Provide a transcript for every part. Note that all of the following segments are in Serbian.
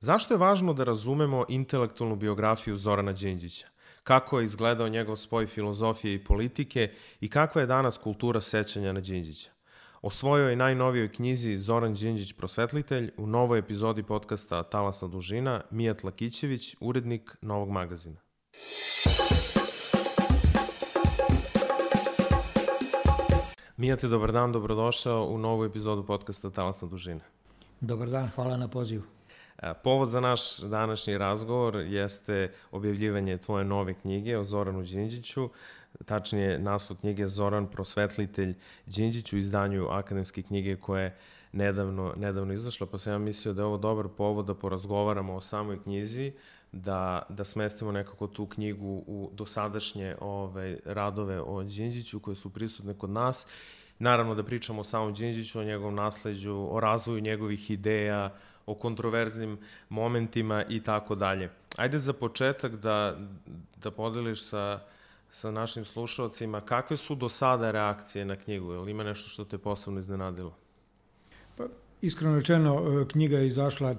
Zašto je važno da razumemo intelektualnu biografiju Zorana Đinđića? Kako je izgledao njegov spoj filozofije i politike i kakva je danas kultura sećanja na Đinđića? O svojoj najnovijoj knjizi Zoran Đinđić prosvetlitelj u novoj epizodi podcasta Talasna dužina Mijat Lakićević, urednik Novog magazina. Mijate, dobar dan, dobrodošao u novu epizodu podcasta Talasna dužina. Dobar dan, hvala na pozivu. E, povod za naš današnji razgovor jeste objavljivanje tvoje nove knjige o Zoranu Đinđiću, tačnije naslov knjige Zoran prosvetlitelj Đinđić u izdanju akademske knjige koje je nedavno, nedavno izašla, pa sam ja mislio da je ovo dobar povod da porazgovaramo o samoj knjizi, da, da smestimo nekako tu knjigu u dosadašnje ove, radove o Đinđiću koje su prisutne kod nas. Naravno da pričamo o samom Đinđiću, o njegovom nasledđu, o razvoju njegovih ideja, o kontroverznim momentima i tako dalje. Ajde za početak da, da podeliš sa, sa našim slušalcima kakve su do sada reakcije na knjigu, ili ima nešto što te posebno iznenadilo? Pa, iskreno rečeno, e, knjiga je izašla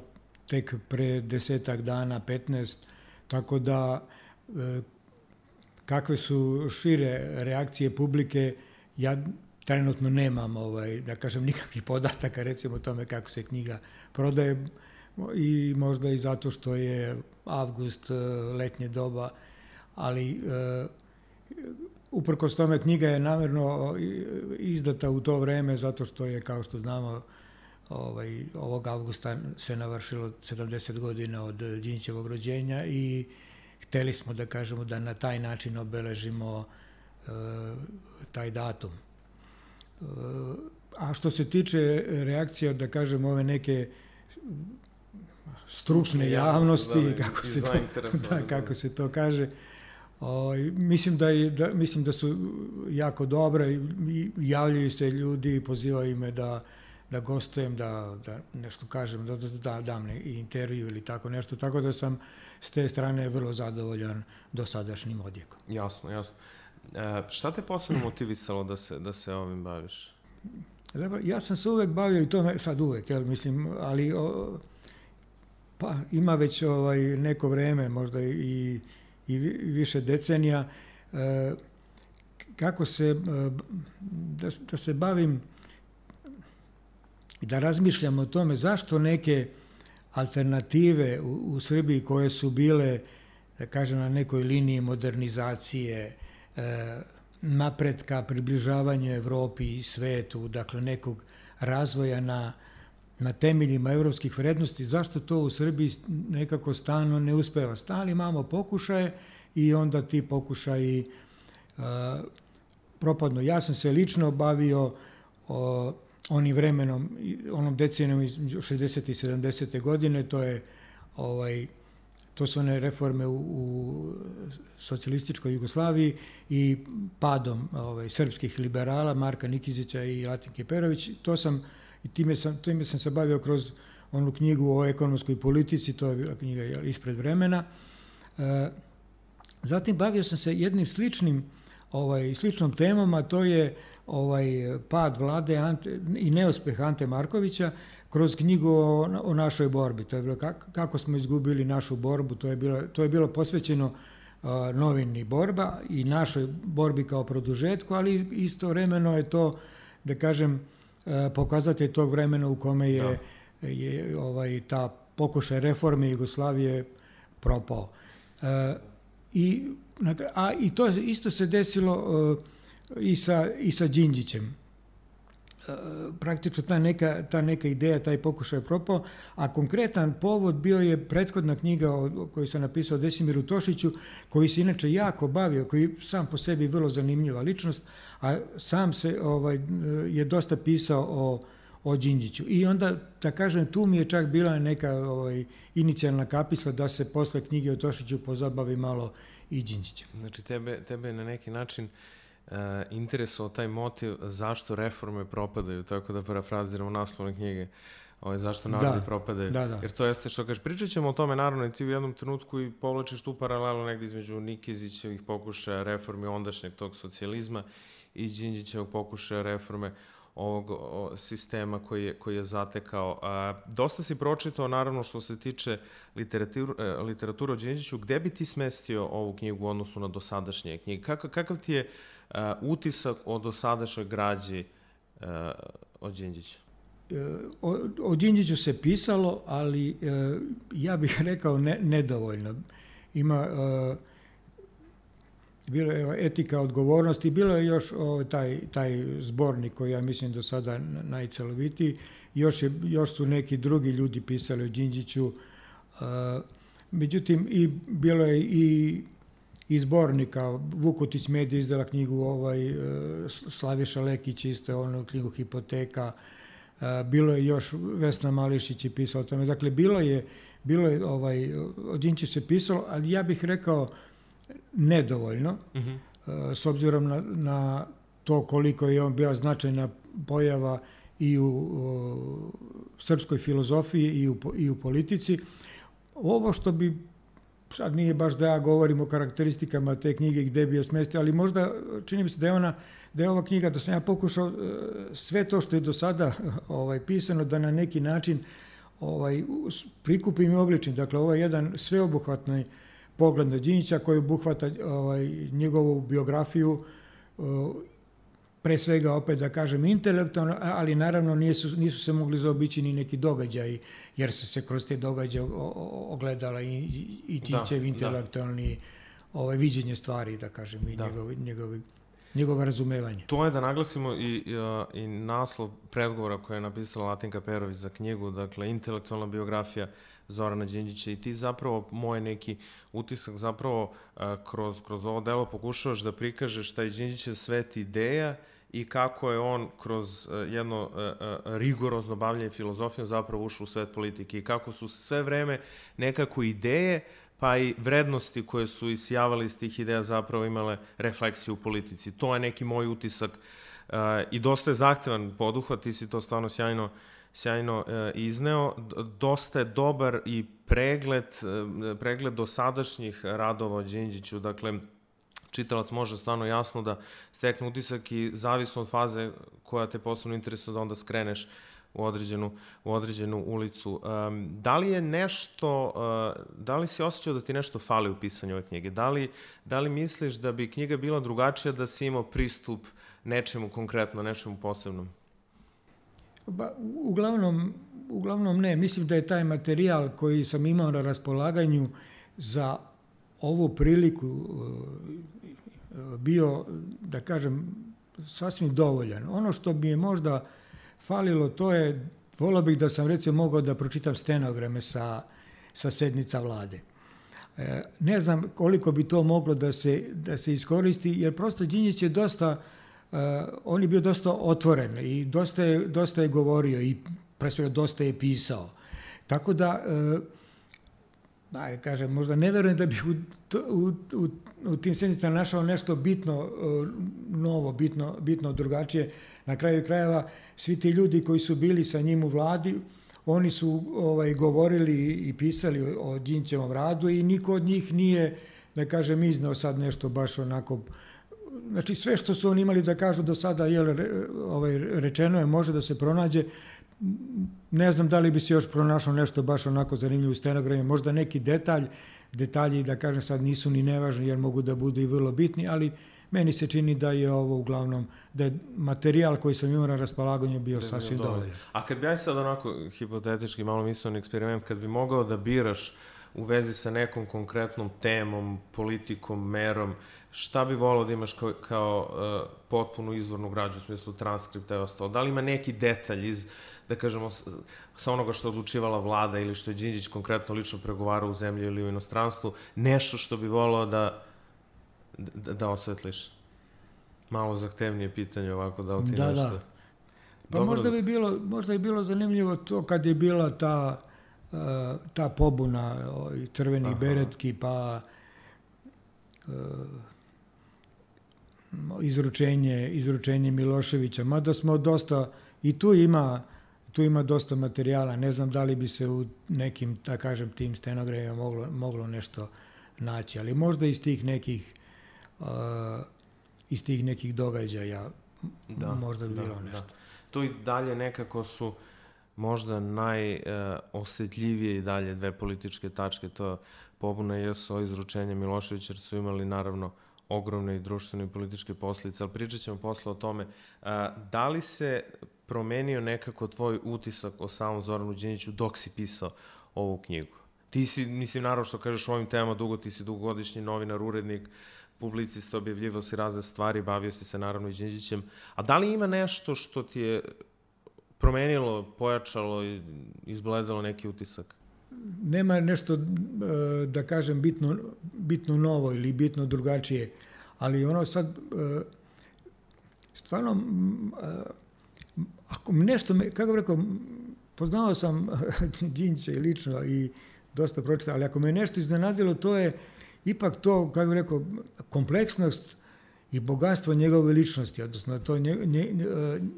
tek pre desetak dana, 15, tako da e, kakve su šire reakcije publike, ja trenutno nemam, ovaj, da kažem, nikakvih podataka recimo o tome kako se knjiga prodaje i možda i zato što je avgust, e, letnje doba, ali e, uprkos tome knjiga je namerno izdata u to vreme zato što je, kao što znamo, ovaj, ovog avgusta se navršilo 70 godina od Đinćevog rođenja i hteli smo da kažemo da na taj način obeležimo taj datum. A što se tiče reakcija, da kažem, ove neke stručne javnosti, da, kako se to, da, kako se to kaže, O, ovaj, mislim, da je, da, mislim da su jako dobre i javljaju se ljudi i pozivaju me da, da gostujem, da, da nešto kažem, da, da, da dam ne, intervju ili tako nešto, tako da sam s te strane vrlo zadovoljan dosadašnjim odjekom. Jasno, jasno. E, šta te posebno motivisalo da se, da se ovim baviš? Ja sam se uvek bavio i to sad uvek, jel, mislim, ali o, pa ima već ovaj, neko vreme, možda i, i više decenija, e, kako se, e, da, da se bavim da razmišljam o tome zašto neke alternative u, u Srbiji koje su bile, da kažem, na nekoj liniji modernizacije, napretka, približavanja Evropi i svetu, dakle nekog razvoja na, na temeljima evropskih vrednosti, zašto to u Srbiji nekako stano ne uspeva? Stali imamo pokušaje i onda ti pokušaji uh, propadnu. Ja sam se lično bavio o, onim vremenom, onom decenijom iz 60. i 70. godine, to je ovaj, to su one reforme u, u socijalističkoj Jugoslaviji i padom ovaj, srpskih liberala Marka Nikizića i Latinke Perović. To sam, i time sam, time sam se bavio kroz onu knjigu o ekonomskoj politici, to je bila knjiga ispred vremena. E, zatim bavio sam se jednim sličnim ovaj, sličnom temom, a to je ovaj pad vlade Ante, i neuspeh Ante Markovića kroz knjigu o, o našoj borbi. To je bilo kako, kako smo izgubili našu borbu, to je bilo, to je bilo posvećeno uh, novini borba i našoj borbi kao produžetku, ali istovremeno je to, da kažem, uh, pokazatelj tog vremena u kome je, da. je ovaj, ta pokušaj reforme Jugoslavije propao. Uh, i, a i to isto se desilo uh, i sa, i sa Đinđićem praktično ta neka, ta neka ideja, taj pokušaj je propao, a konkretan povod bio je prethodna knjiga koju sam napisao Desimiru Tošiću, koji se inače jako bavio, koji sam po sebi vrlo zanimljiva ličnost, a sam se ovaj, je dosta pisao o, o Đinđiću. I onda, da kažem, tu mi je čak bila neka ovaj, inicijalna kapisla da se posle knjige o Tošiću pozabavi malo i Đinđića. Znači, tebe, tebe na neki način uh, uh, interesovao taj motiv zašto reforme propadaju, tako da parafraziramo naslovne knjige, ovaj, zašto narodi da, propadaju. Da, da. Jer to jeste što kažeš, pričat ćemo o tome naravno i ti u jednom trenutku i povlačiš tu paralelu negde između Nikizićevih pokušaja reformi ondašnjeg tog socijalizma i Đinđićevog pokušaja reforme ovog o, sistema koji je, koji je zatekao. A, dosta si pročitao, naravno, što se tiče literatura, e, literatura o Đinđiću. Gde bi ti smestio ovu knjigu u odnosu na dosadašnje knjige? Kakav, kakav ti je utisak o dosadašnjoj građi a, o Đinđiću? O, o Đinđiću se pisalo, ali ja bih rekao ne, nedovoljno. Ima bilo je etika odgovornosti, bilo je još o, taj, taj zbornik koji ja mislim do sada najcelovitiji, još, je, još su neki drugi ljudi pisali o Đinđiću, međutim i bilo je i i zbornika, Vukotić Medija izdala knjigu ovaj, e, Slaviša Lekić isto onu knjigu Hipoteka, bilo je još Vesna Mališić je pisala o tome, dakle bilo je, bilo je ovaj, o se pisalo, ali ja bih rekao nedovoljno, uh mhm. -huh. s obzirom na, na to koliko je on bila značajna pojava i u o, srpskoj filozofiji i u, i u politici. Ovo što bi, sad nije baš da ja govorim o karakteristikama te knjige gde bi je smestio, ali možda čini mi se da je ona, da je ova knjiga, da sam ja pokušao e, sve to što je do sada ovaj, pisano, da na neki način ovaj, prikupim i obličim. Dakle, ovo je jedan sveobuhvatni uh, pogled na Đinjića koji obuhvata ovaj, njegovu biografiju pre svega opet da kažem intelektualno, ali naravno nisu, nisu se mogli zaobići ni neki događaji, jer su se kroz te događaje ogledala i, i Tićev da, intelektualni da. ovaj, viđenje stvari, da kažem, i da. njegovi, njegovi njegovo razumevanje. To je da naglasimo i, i, i naslov predgovora koje je napisala Latinka Perović za knjigu, dakle, intelektualna biografija Zorana Đinđića i ti zapravo, moj neki utisak zapravo kroz, kroz ovo delo pokušavaš da prikažeš taj Đinđićev svet ideja i kako je on kroz jedno rigorozno bavljanje filozofijom zapravo ušao u svet politike i kako su sve vreme nekako ideje pa i vrednosti koje su isjavali iz tih ideja zapravo imale refleksiju u politici. To je neki moj utisak uh, i dosta je zahtevan poduhvat, ti si to stvarno sjajno, sjajno uh, izneo. Dosta je dobar i pregled, uh, pregled dosadašnjih radova o Đinđiću, dakle, čitalac može stvarno jasno da stekne utisak i zavisno od faze koja te posebno interesuje da onda skreneš u određenu, u određenu ulicu. Um, da li je nešto, uh, da li si osjećao da ti nešto fali u pisanju ove knjige? Da li, da li misliš da bi knjiga bila drugačija da si imao pristup nečemu konkretno, nečemu posebnom? Ba, uglavnom, uglavnom ne. Mislim da je taj materijal koji sam imao na raspolaganju za ovu priliku uh, bio, da kažem, sasvim dovoljan. Ono što bi je možda falilo, to je, volao bih da sam recimo mogao da pročitam stenograme sa, sa sednica vlade. E, ne znam koliko bi to moglo da se, da se iskoristi, jer prosto Đinjić je dosta, on je bio dosta otvoren i dosta je, dosta je govorio i pre svega dosta je pisao. Tako da, uh, da, kažem, možda ne verujem da bih u, u, u, u tim sednicama našao nešto bitno uh, novo, bitno, bitno drugačije. Na kraju krajeva, svi ti ljudi koji su bili sa njim u vladi, oni su ovaj, govorili i pisali o Đinćevom radu i niko od njih nije, da kažem, iznao sad nešto baš onako Znači sve što su oni imali da kažu do sada jel, ovaj, rečeno je može da se pronađe ne znam da li bi se još pronašao nešto baš onako zanimljivo u stenogramima, možda neki detalj, detalji da kažem sad nisu ni nevažni jer mogu da budu i vrlo bitni, ali Meni se čini da je ovo uglavnom, da je materijal koji sam imao na raspolaganju bio da sasvim dovoljan. A kad bi ja sad onako hipotetički malo mislio eksperiment, kad bi mogao da biraš u vezi sa nekom konkretnom temom, politikom, merom, šta bi volao da imaš kao, kao uh, potpunu izvornu građu, u smislu transkripta i ostalo? Da li ima neki detalj iz, da kažemo, sa onoga što je odlučivala vlada ili što je Đinđić konkretno lično pregovarao u zemlji ili u inostranstvu, nešto što bi volao da da, da osvetliš? Malo zahtevnije pitanje ovako, da li ti da, nešto... Da. Pa Dobro možda da- bi bilo, možda bi bilo zanimljivo to kad je bila ta, ta pobuna i crvenih Aha. beretki, pa uh, izručenje, izručenje Miloševića, mada smo dosta, i tu ima, tu ima dosta materijala, ne znam da li bi se u nekim, da kažem, tim stenogramima moglo, moglo nešto naći, ali možda iz tih nekih uh, iz tih nekih događaja da, možda bi da, bilo da. nešto. Da. tu i dalje nekako su možda najosetljivije i dalje dve političke tačke, to pobuna JSO izručenja Miloševića, jer su imali naravno ogromne i društvene i političke posljedice, ali pričat ćemo posle o tome. Da li se promenio nekako tvoj utisak o samom Zoranu Điniću dok si pisao ovu knjigu? Ti si, mislim, naravno što kažeš o ovim temama dugo, ti si dugogodišnji novinar, urednik, publicista, objavljivao si razne stvari, bavio si se naravno i Đinđićem. A da li ima nešto što ti je promenilo, pojačalo i izbledalo neki utisak? Nema nešto, e, da kažem, bitno, bitno novo ili bitno drugačije, ali ono sad, e, stvarno, e, ako nešto, me, kako bih rekao, poznao sam Đinđića i lično i dosta pročitao, ali ako me nešto iznenadilo, to je ipak to, kako bih rekao, kompleksnost i bogatstvo njegove ličnosti, odnosno to nje, nje,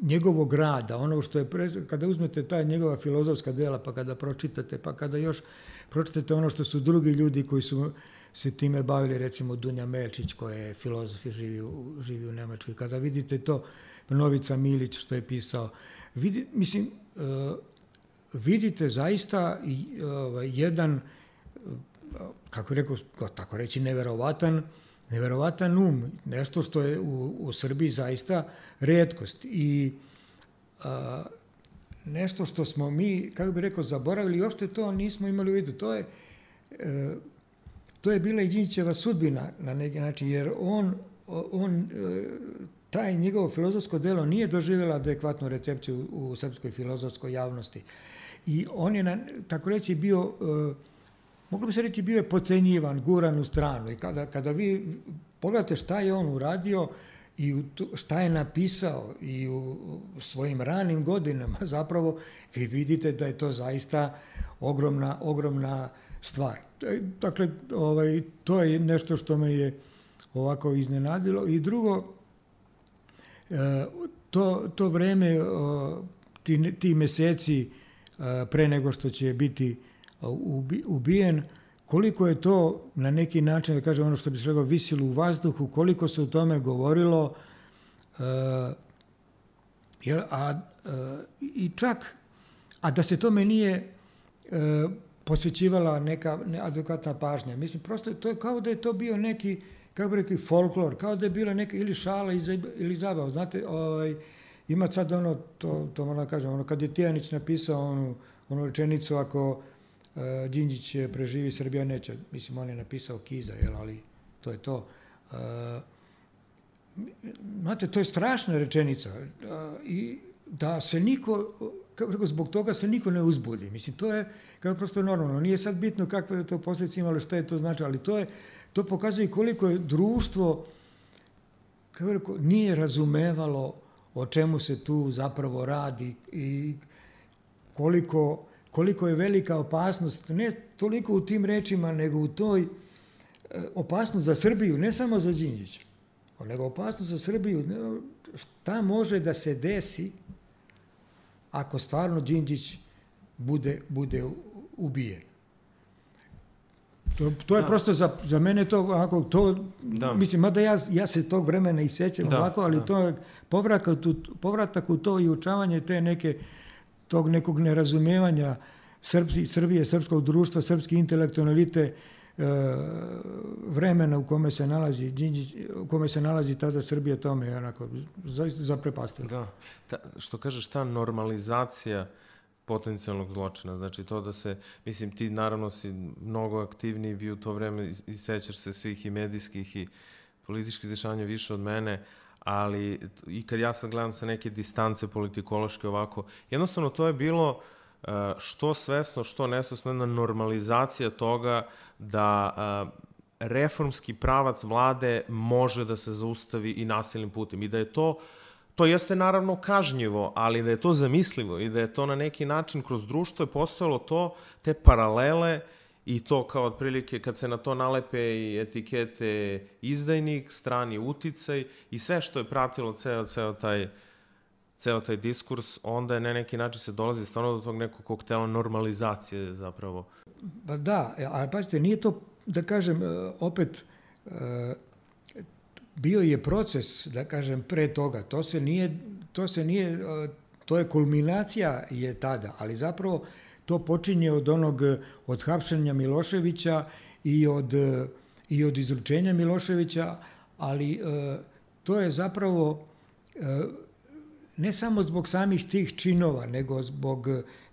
njegovog rada, ono što je, kada uzmete ta njegova filozofska dela, pa kada pročitate, pa kada još pročitate ono što su drugi ljudi koji su se time bavili, recimo Dunja Melčić, koja je filozof i živi u, živi u Nemačkoj, kada vidite to, Novica Milić što je pisao, vidi, mislim, uh, vidite zaista uh, jedan, uh, kako rekao, tako reći, neverovatan, neverovatan um, nešto što je u, u Srbiji zaista redkost i a, nešto što smo mi, kako bih rekao, zaboravili i uopšte to nismo imali u vidu. To je, e, to je bila i sudbina na neki način, jer on, on e, taj njegovo filozofsko delo nije doživjela adekvatnu recepciju u srpskoj filozofskoj javnosti. I on je, na, tako reći, bio e, moglo bi se reći, bio je pocenjivan, guran u stranu. I kada, kada vi pogledate šta je on uradio i šta je napisao i u svojim ranim godinama, zapravo vi vidite da je to zaista ogromna, ogromna stvar. E, dakle, ovaj, to je nešto što me je ovako iznenadilo. I drugo, e, to, to vreme, ti, ti meseci e, pre nego što će biti ubijen, koliko je to na neki način, da kažem ono što bi se rekao, visilo u vazduhu, koliko se o tome govorilo, uh, a, uh, i čak, a da se tome nije uh, posvećivala neka adekvatna pažnja. Mislim, prosto to je kao da je to bio neki, kako bi rekli, folklor, kao da je bila neka ili šala ili zabav. Znate, ovaj, ima sad ono, to, to moram da kažem, ono, kad je Tijanić napisao onu, onu rečenicu, ako Đinđić preživi, Srbija neće. Mislim, on je napisao Kiza, jel, ali to je to. E, znate, to je strašna rečenica. E, I da se niko, kako zbog toga se niko ne uzbudi. Mislim, to je kao prosto normalno. Nije sad bitno kakve je to posljedice imalo, šta je to znači, ali to je, to pokazuje koliko je društvo kako rekao, nije razumevalo o čemu se tu zapravo radi i koliko koliko je velika opasnost, ne toliko u tim rečima, nego u toj e, opasnost za Srbiju, ne samo za Đinđića, nego opasnost za Srbiju, šta može da se desi ako stvarno Đinđić bude, bude ubijen. To, to je da. prosto za, za mene to ovako, to, da. mislim, mada ja, ja se tog vremena i sećam da, ovako, ali da. to je povratak, povratak u to i učavanje te neke tog nekog nerazumevanja Srbi, Srbije, srpskog društva, srpski intelektualite, e, vremena u kome se nalazi Đinđić, u kome se nalazi tada Srbija tome je onako zaprepastila. Da. Ta, što kažeš, ta normalizacija potencijalnog zločina, znači to da se, mislim, ti naravno si mnogo aktivniji bio u to vreme i, i sećaš se svih i medijskih i političkih dešavanja više od mene, ali i kad ja sad gledam sa neke distance politikološke ovako, jednostavno to je bilo uh, što svesno, što nesvesno jedna normalizacija toga da uh, reformski pravac vlade može da se zaustavi i nasilnim putem. I da je to To jeste naravno kažnjivo, ali da je to zamislivo i da je to na neki način kroz društvo je postojalo to, te paralele uh, i to kao otprilike kad se na to nalepe i etikete izdajnik, strani uticaj i sve što je pratilo ceo, ceo taj ceo taj diskurs, onda je na neki način se dolazi stvarno do tog nekog koktela normalizacije zapravo. Pa da, ali pazite, nije to, da kažem, e, opet, e, bio je proces, da kažem, pre toga. To se nije, to se nije, e, to je kulminacija je tada, ali zapravo to počinje od onog, od hapšenja Miloševića i od, i od izručenja Miloševića, ali e, to je zapravo e, ne samo zbog samih tih činova, nego zbog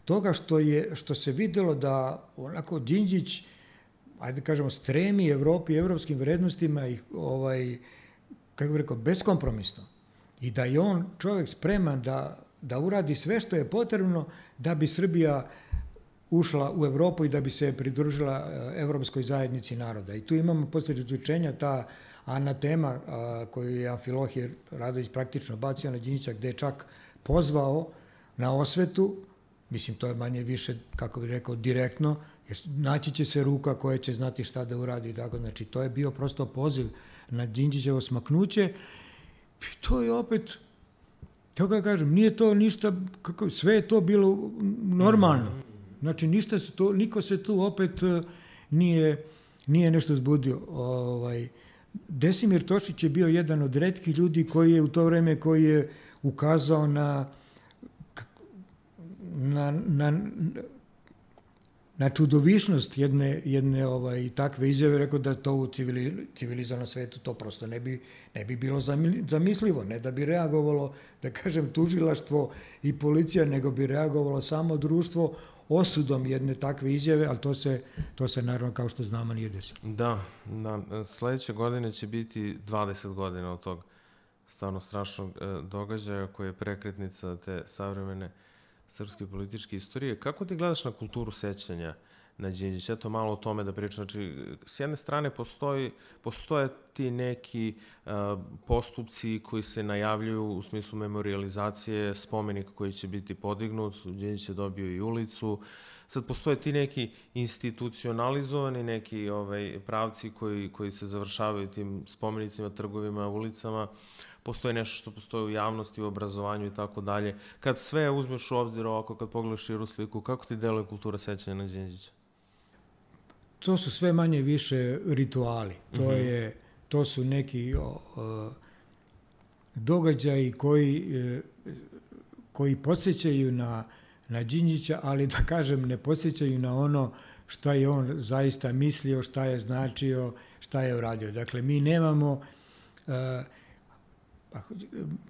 toga što, je, što se videlo da onako Đinđić, ajde da kažemo, stremi Evropi, evropskim vrednostima i ovaj, kako bih rekao, beskompromisno. I da je on čovjek spreman da, da uradi sve što je potrebno da bi Srbija ušla u Evropu i da bi se pridružila e, Evropskoj zajednici naroda. I tu imamo posle izlučenja ta anatema a, koju je Amfilohije Radović praktično bacio na Đinjića, gde je čak pozvao na osvetu, mislim to je manje više, kako bih rekao, direktno, jer naći će se ruka koja će znati šta da uradi. Tako, znači, to je bio prosto poziv na Đinđićevo smaknuće. I to je opet, kako ga kažem, nije to ništa, kako, sve je to bilo normalno. Znači, ništa se to, niko se tu opet e, nije, nije nešto zbudio. Ovaj, Desimir Tošić je bio jedan od redkih ljudi koji je u to vreme koji je ukazao na na, na, na čudovišnost jedne, jedne ovaj, takve izjave, rekao da to u civili, civilizovanom svetu to prosto ne bi, ne bi bilo zamislivo, ne da bi reagovalo, da kažem, tužilaštvo i policija, nego bi reagovalo samo društvo osudom jedne takve izjave, ali to se, to se naravno kao što znamo nije desilo. Da, da, sledeće godine će biti 20 godina od tog stvarno strašnog e, događaja koji je prekretnica te savremene srpske političke istorije. Kako ti gledaš na kulturu sećanja na Đinđić? Eto malo o tome da pričam. Znači, s jedne strane postoji, postoje ti neki uh, postupci koji se najavljuju u smislu memorializacije spomenika koji će biti podignut. Đinđić je dobio i ulicu. Sad postoje ti neki institucionalizovani neki ovaj, pravci koji, koji se završavaju tim spomenicima, trgovima, ulicama. Postoji nešto što postoji u javnosti, u obrazovanju i tako dalje. Kad sve uzmeš u obzir ovako, kad pogledaš širu sliku, kako ti deluje kultura sećanja na Đinđića? To su sve manje više rituali. To, mm -hmm. je, to su neki o, o, događaji koji, e, koji posjećaju na, na Đinđića, ali da kažem ne posjećaju na ono šta je on zaista mislio, šta je značio, šta je uradio. Dakle, mi nemamo... Uh,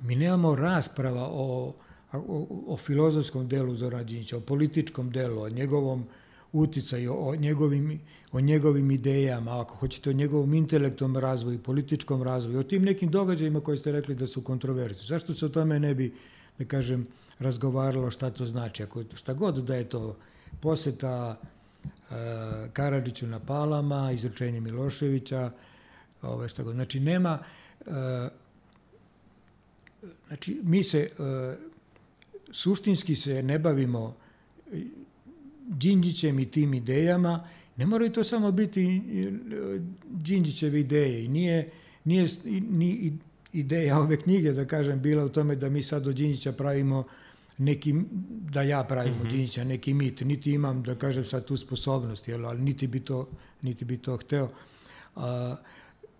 mi nemamo rasprava o, o, o filozofskom delu Zorana Đinjića, o političkom delu, o njegovom uticaju, o njegovim, o njegovim idejama, ako hoćete o njegovom intelektom razvoju, političkom razvoju, o tim nekim događajima koje ste rekli da su kontroverzni. Zašto se o tome ne bi, da kažem, razgovaralo šta to znači? Ako, šta god da je to poseta e, Karadžiću na Palama, izručenje Miloševića, ove, šta god. Znači, nema... E, Znači, mi se e, suštinski se ne bavimo Đinđićem i tim idejama, ne moraju to samo biti e, Đinđićeve ideje i nije, nije ni ideja ove knjige, da kažem, bila u tome da mi sad od Đinđića pravimo neki, da ja pravim mm -hmm. od Đinđića neki mit, niti imam, da kažem, sad tu sposobnost, jel, ali niti bi to, niti bi to hteo. A,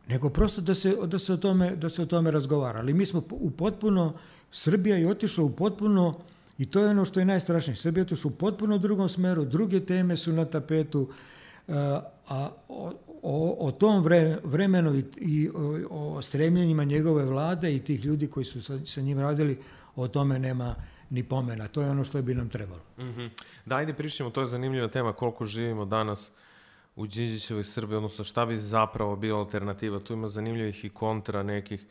nego prosto da se, da se, o, tome, da se o tome razgovara. Ali mi smo u potpuno, Srbija je otišla u potpuno, i to je ono što je najstrašnije, Srbija je otišla u potpuno drugom smeru, druge teme su na tapetu, a o, o, o tom vre, vremenu i, i o, o stremljenjima njegove vlade i tih ljudi koji su sa, sa njim radili, o tome nema ni pomena. To je ono što bi nam trebalo. Mm -hmm. Da, ajde pričamo, to je zanimljiva tema, koliko živimo danas u Đinđićevoj Srbiji, odnosno šta bi zapravo bila alternativa. Tu ima zanimljivih i kontra nekih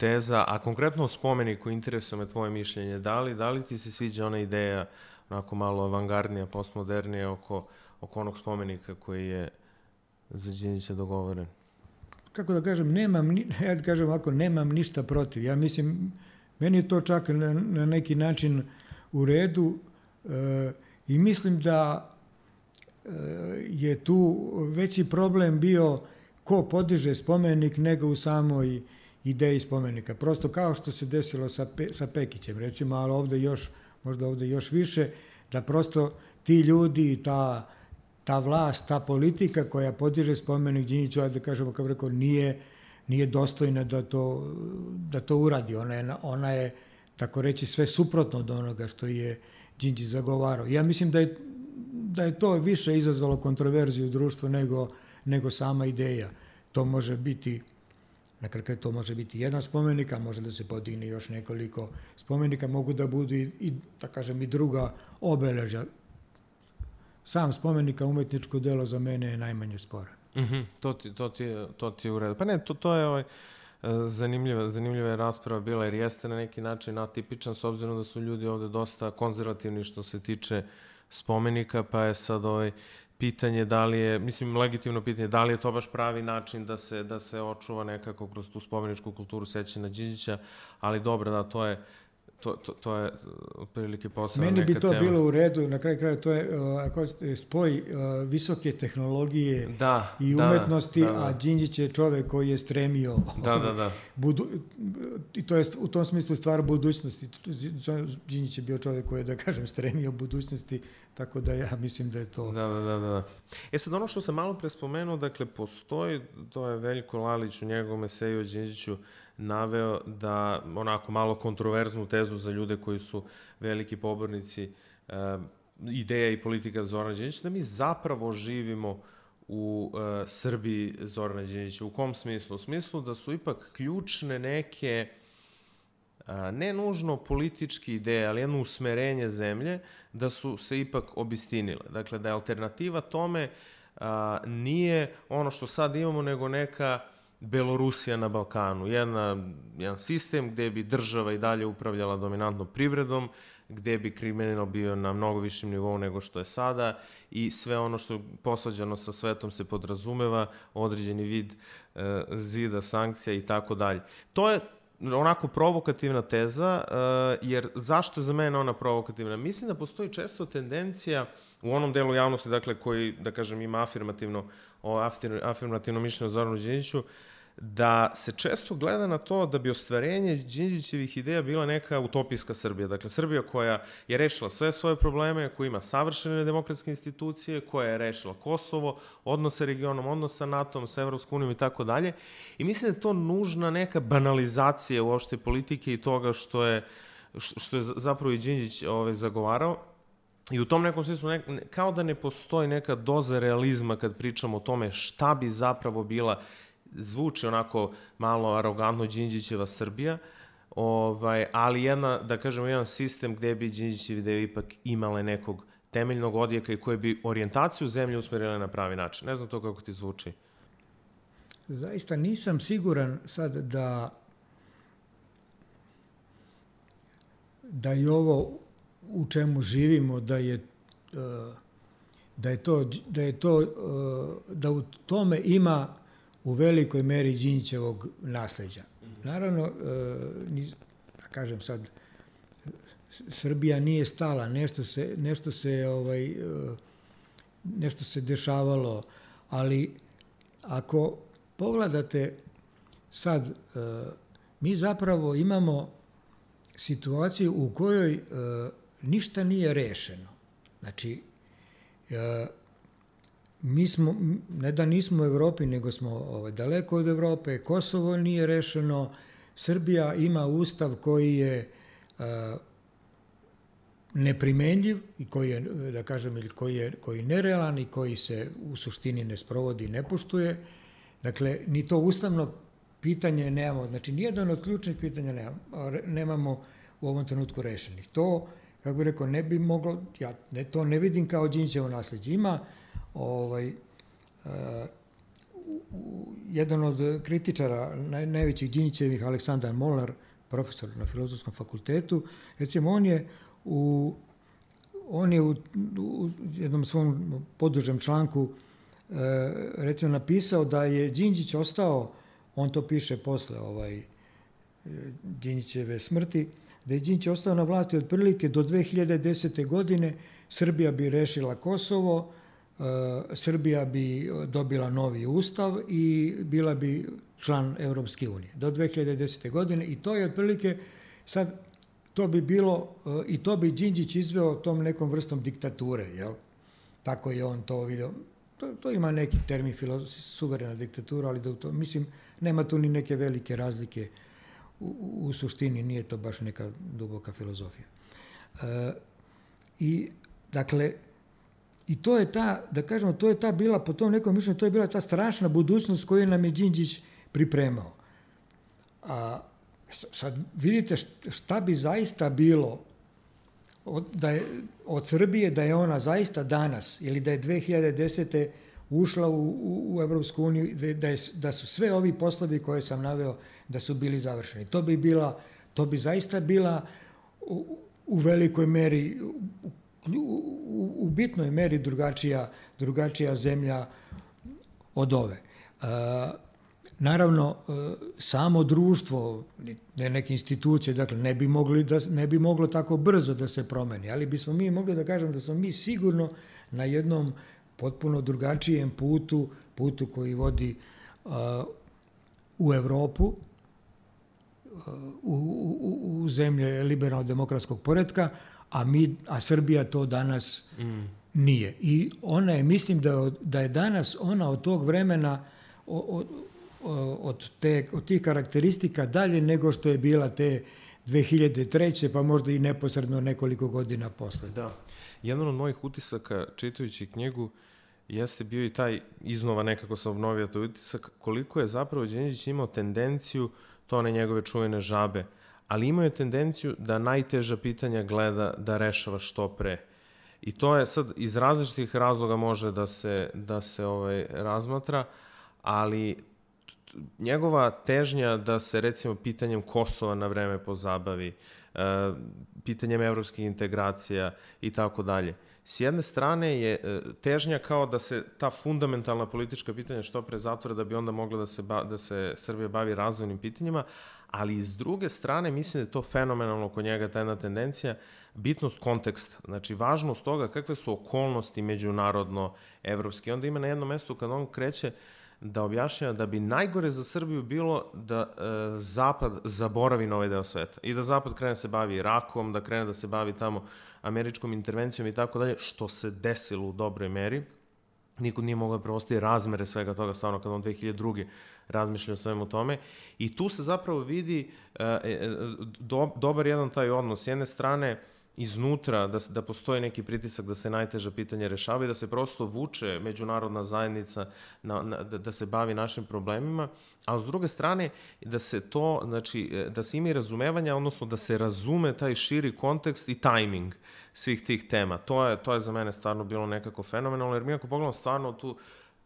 teza, a konkretno o spomeniku interesuje me tvoje mišljenje. Da li, da li ti se sviđa ona ideja onako malo avangardnija, postmodernija oko, oko onog spomenika koji je za Đinđića dogovoren? Kako da kažem, nemam, ja da kažem ovako, nemam ništa protiv. Ja mislim, meni je to čak na, na neki način u redu e, i mislim da je tu veći problem bio ko podiže spomenik nego u samoj ideji spomenika. Prosto kao što se desilo sa, Pe, sa Pekićem, recimo, ali ovde još, možda ovde još više, da prosto ti ljudi i ta, ta vlast, ta politika koja podiže spomenik Đinjiću, da kažemo, kao rekao, nije, nije dostojna da to, da to uradi. Ona je, ona je tako reći sve suprotno od onoga što je Đinđić zagovarao. Ja mislim da je, da je to više izazvalo kontroverziju u društvu nego, nego sama ideja. To može biti na kraju to može biti jedan spomenik, a može da se podigne još nekoliko spomenika, mogu da budu i, i da kažem, i druga obeležja. Sam spomenika umetničko delo za mene je najmanje sporan. Mm -hmm. to, ti, to, ti, to ti je u redu. Pa ne, to, to je ovaj, zanimljiva, zanimljiva je rasprava bila jer jeste na neki način atipičan s obzirom da su ljudi ovde dosta konzervativni što se tiče spomenika, pa je sad ovaj, pitanje da li je, mislim, legitimno pitanje, da li je to baš pravi način da se, da se očuva nekako kroz tu spomeničku kulturu sećanja Đinđića, ali dobro, da, to je, to, to, to je otprilike posao Meni bi to tema. bilo u redu, na kraju kraja to je uh, ako spoj uh, visoke tehnologije da, i da, umetnosti, da, da, da. a Đinđić je čovek koji je stremio da, da, da. Budu, i to je u tom smislu stvar budućnosti. Đinđić je bio čovek koji je, da kažem, stremio budućnosti, tako da ja mislim da je to... Da, da, da, da. E sad ono što sam malo pre spomenuo, dakle, postoji, to je Veljko Lalić u njegovom eseju o Đinđiću, naveo da onako malo kontroverznu tezu za ljude koji su veliki pobornici uh, ideja i politika Zorana Đinđića, da mi zapravo živimo u uh, Srbiji Zorana Đinđića. U kom smislu? U smislu da su ipak ključne neke ne nužno političke ideje, ali jedno usmerenje zemlje, da su se ipak obistinile. Dakle, da je alternativa tome a, nije ono što sad imamo, nego neka Belorusija na Balkanu. Jedna, jedan sistem gde bi država i dalje upravljala dominantno privredom, gde bi kriminal bio na mnogo višem nivou nego što je sada i sve ono što je posađano sa svetom se podrazumeva, određeni vid e, zida, sankcija i tako dalje. To je onako provokativna teza, e, jer zašto je za mene ona provokativna? Mislim da postoji često tendencija u onom delu javnosti, dakle, koji, da kažem, ima afirmativno, o afirmativno mišljenje o Zoranu Đinjiću, da se često gleda na to da bi ostvarenje Đinđićevih ideja bila neka utopijska Srbija. Dakle, Srbija koja je rešila sve svoje probleme, koja ima savršene demokratske institucije, koja je rešila Kosovo, odnose regionom, odnos sa NATO-om, sa Evropskom unijom i tako dalje. I mislim da je to nužna neka banalizacija uopšte politike i toga što je, što je zapravo i Đinđić ovaj, zagovarao. I u tom nekom smislu, ne, kao da ne postoji neka doza realizma kad pričamo o tome šta bi zapravo bila zvuči onako malo arogantno Đinđićeva Srbija, ovaj, ali jedna, da kažemo, jedan sistem gde bi Đinđićevi ideje ipak imale nekog temeljnog odjeka i koje bi orijentaciju zemlje usmerile na pravi način. Ne znam to kako ti zvuči. Zaista nisam siguran sad da da je ovo u čemu živimo, da je da je to, da je to, da u tome ima u velikoj meri Đinjićevog nasleđa. Naravno, e, da kažem sad, Srbija nije stala, nešto se, nešto se, ovaj, e, nešto se dešavalo, ali ako pogledate sad, e, mi zapravo imamo situaciju u kojoj ništa nije rešeno. Znači, mi smo, ne da nismo u Evropi, nego smo ovaj, daleko od Evrope, Kosovo nije rešeno, Srbija ima ustav koji je a, neprimenljiv i koji je, da kažem, ili koji je koji nerealan i koji se u suštini ne sprovodi i ne poštuje. Dakle, ni to ustavno pitanje nemamo, znači nijedan od ključnih pitanja nemamo, nemamo u ovom trenutku rešenih. To, kako bih rekao, ne bi moglo, ja ne, to ne vidim kao Đinćevo nasljeđe. Ima ovaj, uh, jedan od kritičara naj, najvećih Đinićevih, Aleksandar Molnar, profesor na Filozofskom fakultetu, recimo on je u on je u, u jednom svom podužem članku e, recimo napisao da je Đinđić ostao, on to piše posle ovaj, Đinđićeve smrti, da je Đinđić ostao na vlasti otprilike do 2010. godine, Srbija bi rešila Kosovo, E, Srbija bi dobila novi ustav i bila bi član Evropske unije do 2010. godine i to je otprilike sad to bi bilo e, i to bi Đinđić izveo tom nekom vrstom diktature, jel? Tako je on to video. To, to ima neki termin suverena diktatura, ali da to, mislim, nema tu ni neke velike razlike u, u suštini nije to baš neka duboka filozofija. E, I, dakle, i to je ta, da kažemo, to je ta bila, po tom nekom mišljenju, to je bila ta strašna budućnost koju nam je Đinđić pripremao. A sad vidite šta bi zaista bilo od, da je, od Srbije da je ona zaista danas ili da je 2010. ušla u, u, u Evropsku uniju, da, da, je, da su sve ovi poslovi koje sam naveo da su bili završeni. To bi bila, to bi zaista bila u, u velikoj meri, u, u, bitnoj meri drugačija, drugačija zemlja od ove. Uh, Naravno, e, samo društvo, ne neke institucije, dakle, ne bi, mogli da, ne bi moglo tako brzo da se promeni, ali bismo mi mogli da kažem da smo mi sigurno na jednom potpuno drugačijem putu, putu koji vodi uh, u Evropu, uh, u, u, u zemlje liberalno-demokratskog poredka, a, mi, a Srbija to danas mm. nije. I ona je, mislim da, da je danas ona od tog vremena od, od, te, od tih karakteristika dalje nego što je bila te 2003. pa možda i neposredno nekoliko godina posle. Da. Jedan od mojih utisaka čitajući knjigu jeste bio i taj, iznova nekako sam obnovio taj utisak, koliko je zapravo Đenđić imao tendenciju, to one njegove čuvene žabe, ali imao je tendenciju da najteža pitanja gleda da rešava što pre. I to je sad iz različitih razloga može da se, da se ovaj, razmatra, ali njegova težnja da se recimo pitanjem Kosova na vreme pozabavi, e, pitanjem evropskih integracija i tako dalje. S jedne strane je e, težnja kao da se ta fundamentalna politička pitanja što pre zatvore da bi onda mogla da se, ba, da se Srbija bavi razvojnim pitanjima, ali s druge strane mislim da je to fenomenalno kod njega ta jedna tendencija, bitnost konteksta, znači važnost toga kakve su okolnosti međunarodno evropske. Onda ima na jednom mestu kad on kreće da objašnjava da bi najgore za Srbiju bilo da e, Zapad zaboravi na ovaj deo sveta i da Zapad krene da se bavi Irakom, da krene da se bavi tamo američkom intervencijom i tako dalje, što se desilo u dobroj meri. Niko nije mogao da preostaje razmere svega toga, stvarno kada on 2002. razmišlja o svemu tome. I tu se zapravo vidi e, e, do, dobar jedan taj odnos. S jedne strane, iznutra, da, da postoji neki pritisak da se najteža pitanja rešavaju, da se prosto vuče međunarodna zajednica na, na, da, da se bavi našim problemima, a s druge strane da se to, znači, da se ima i razumevanja, odnosno da se razume taj širi kontekst i tajming svih tih tema. To je, to je za mene stvarno bilo nekako fenomenalno, jer mi ako pogledamo stvarno tu,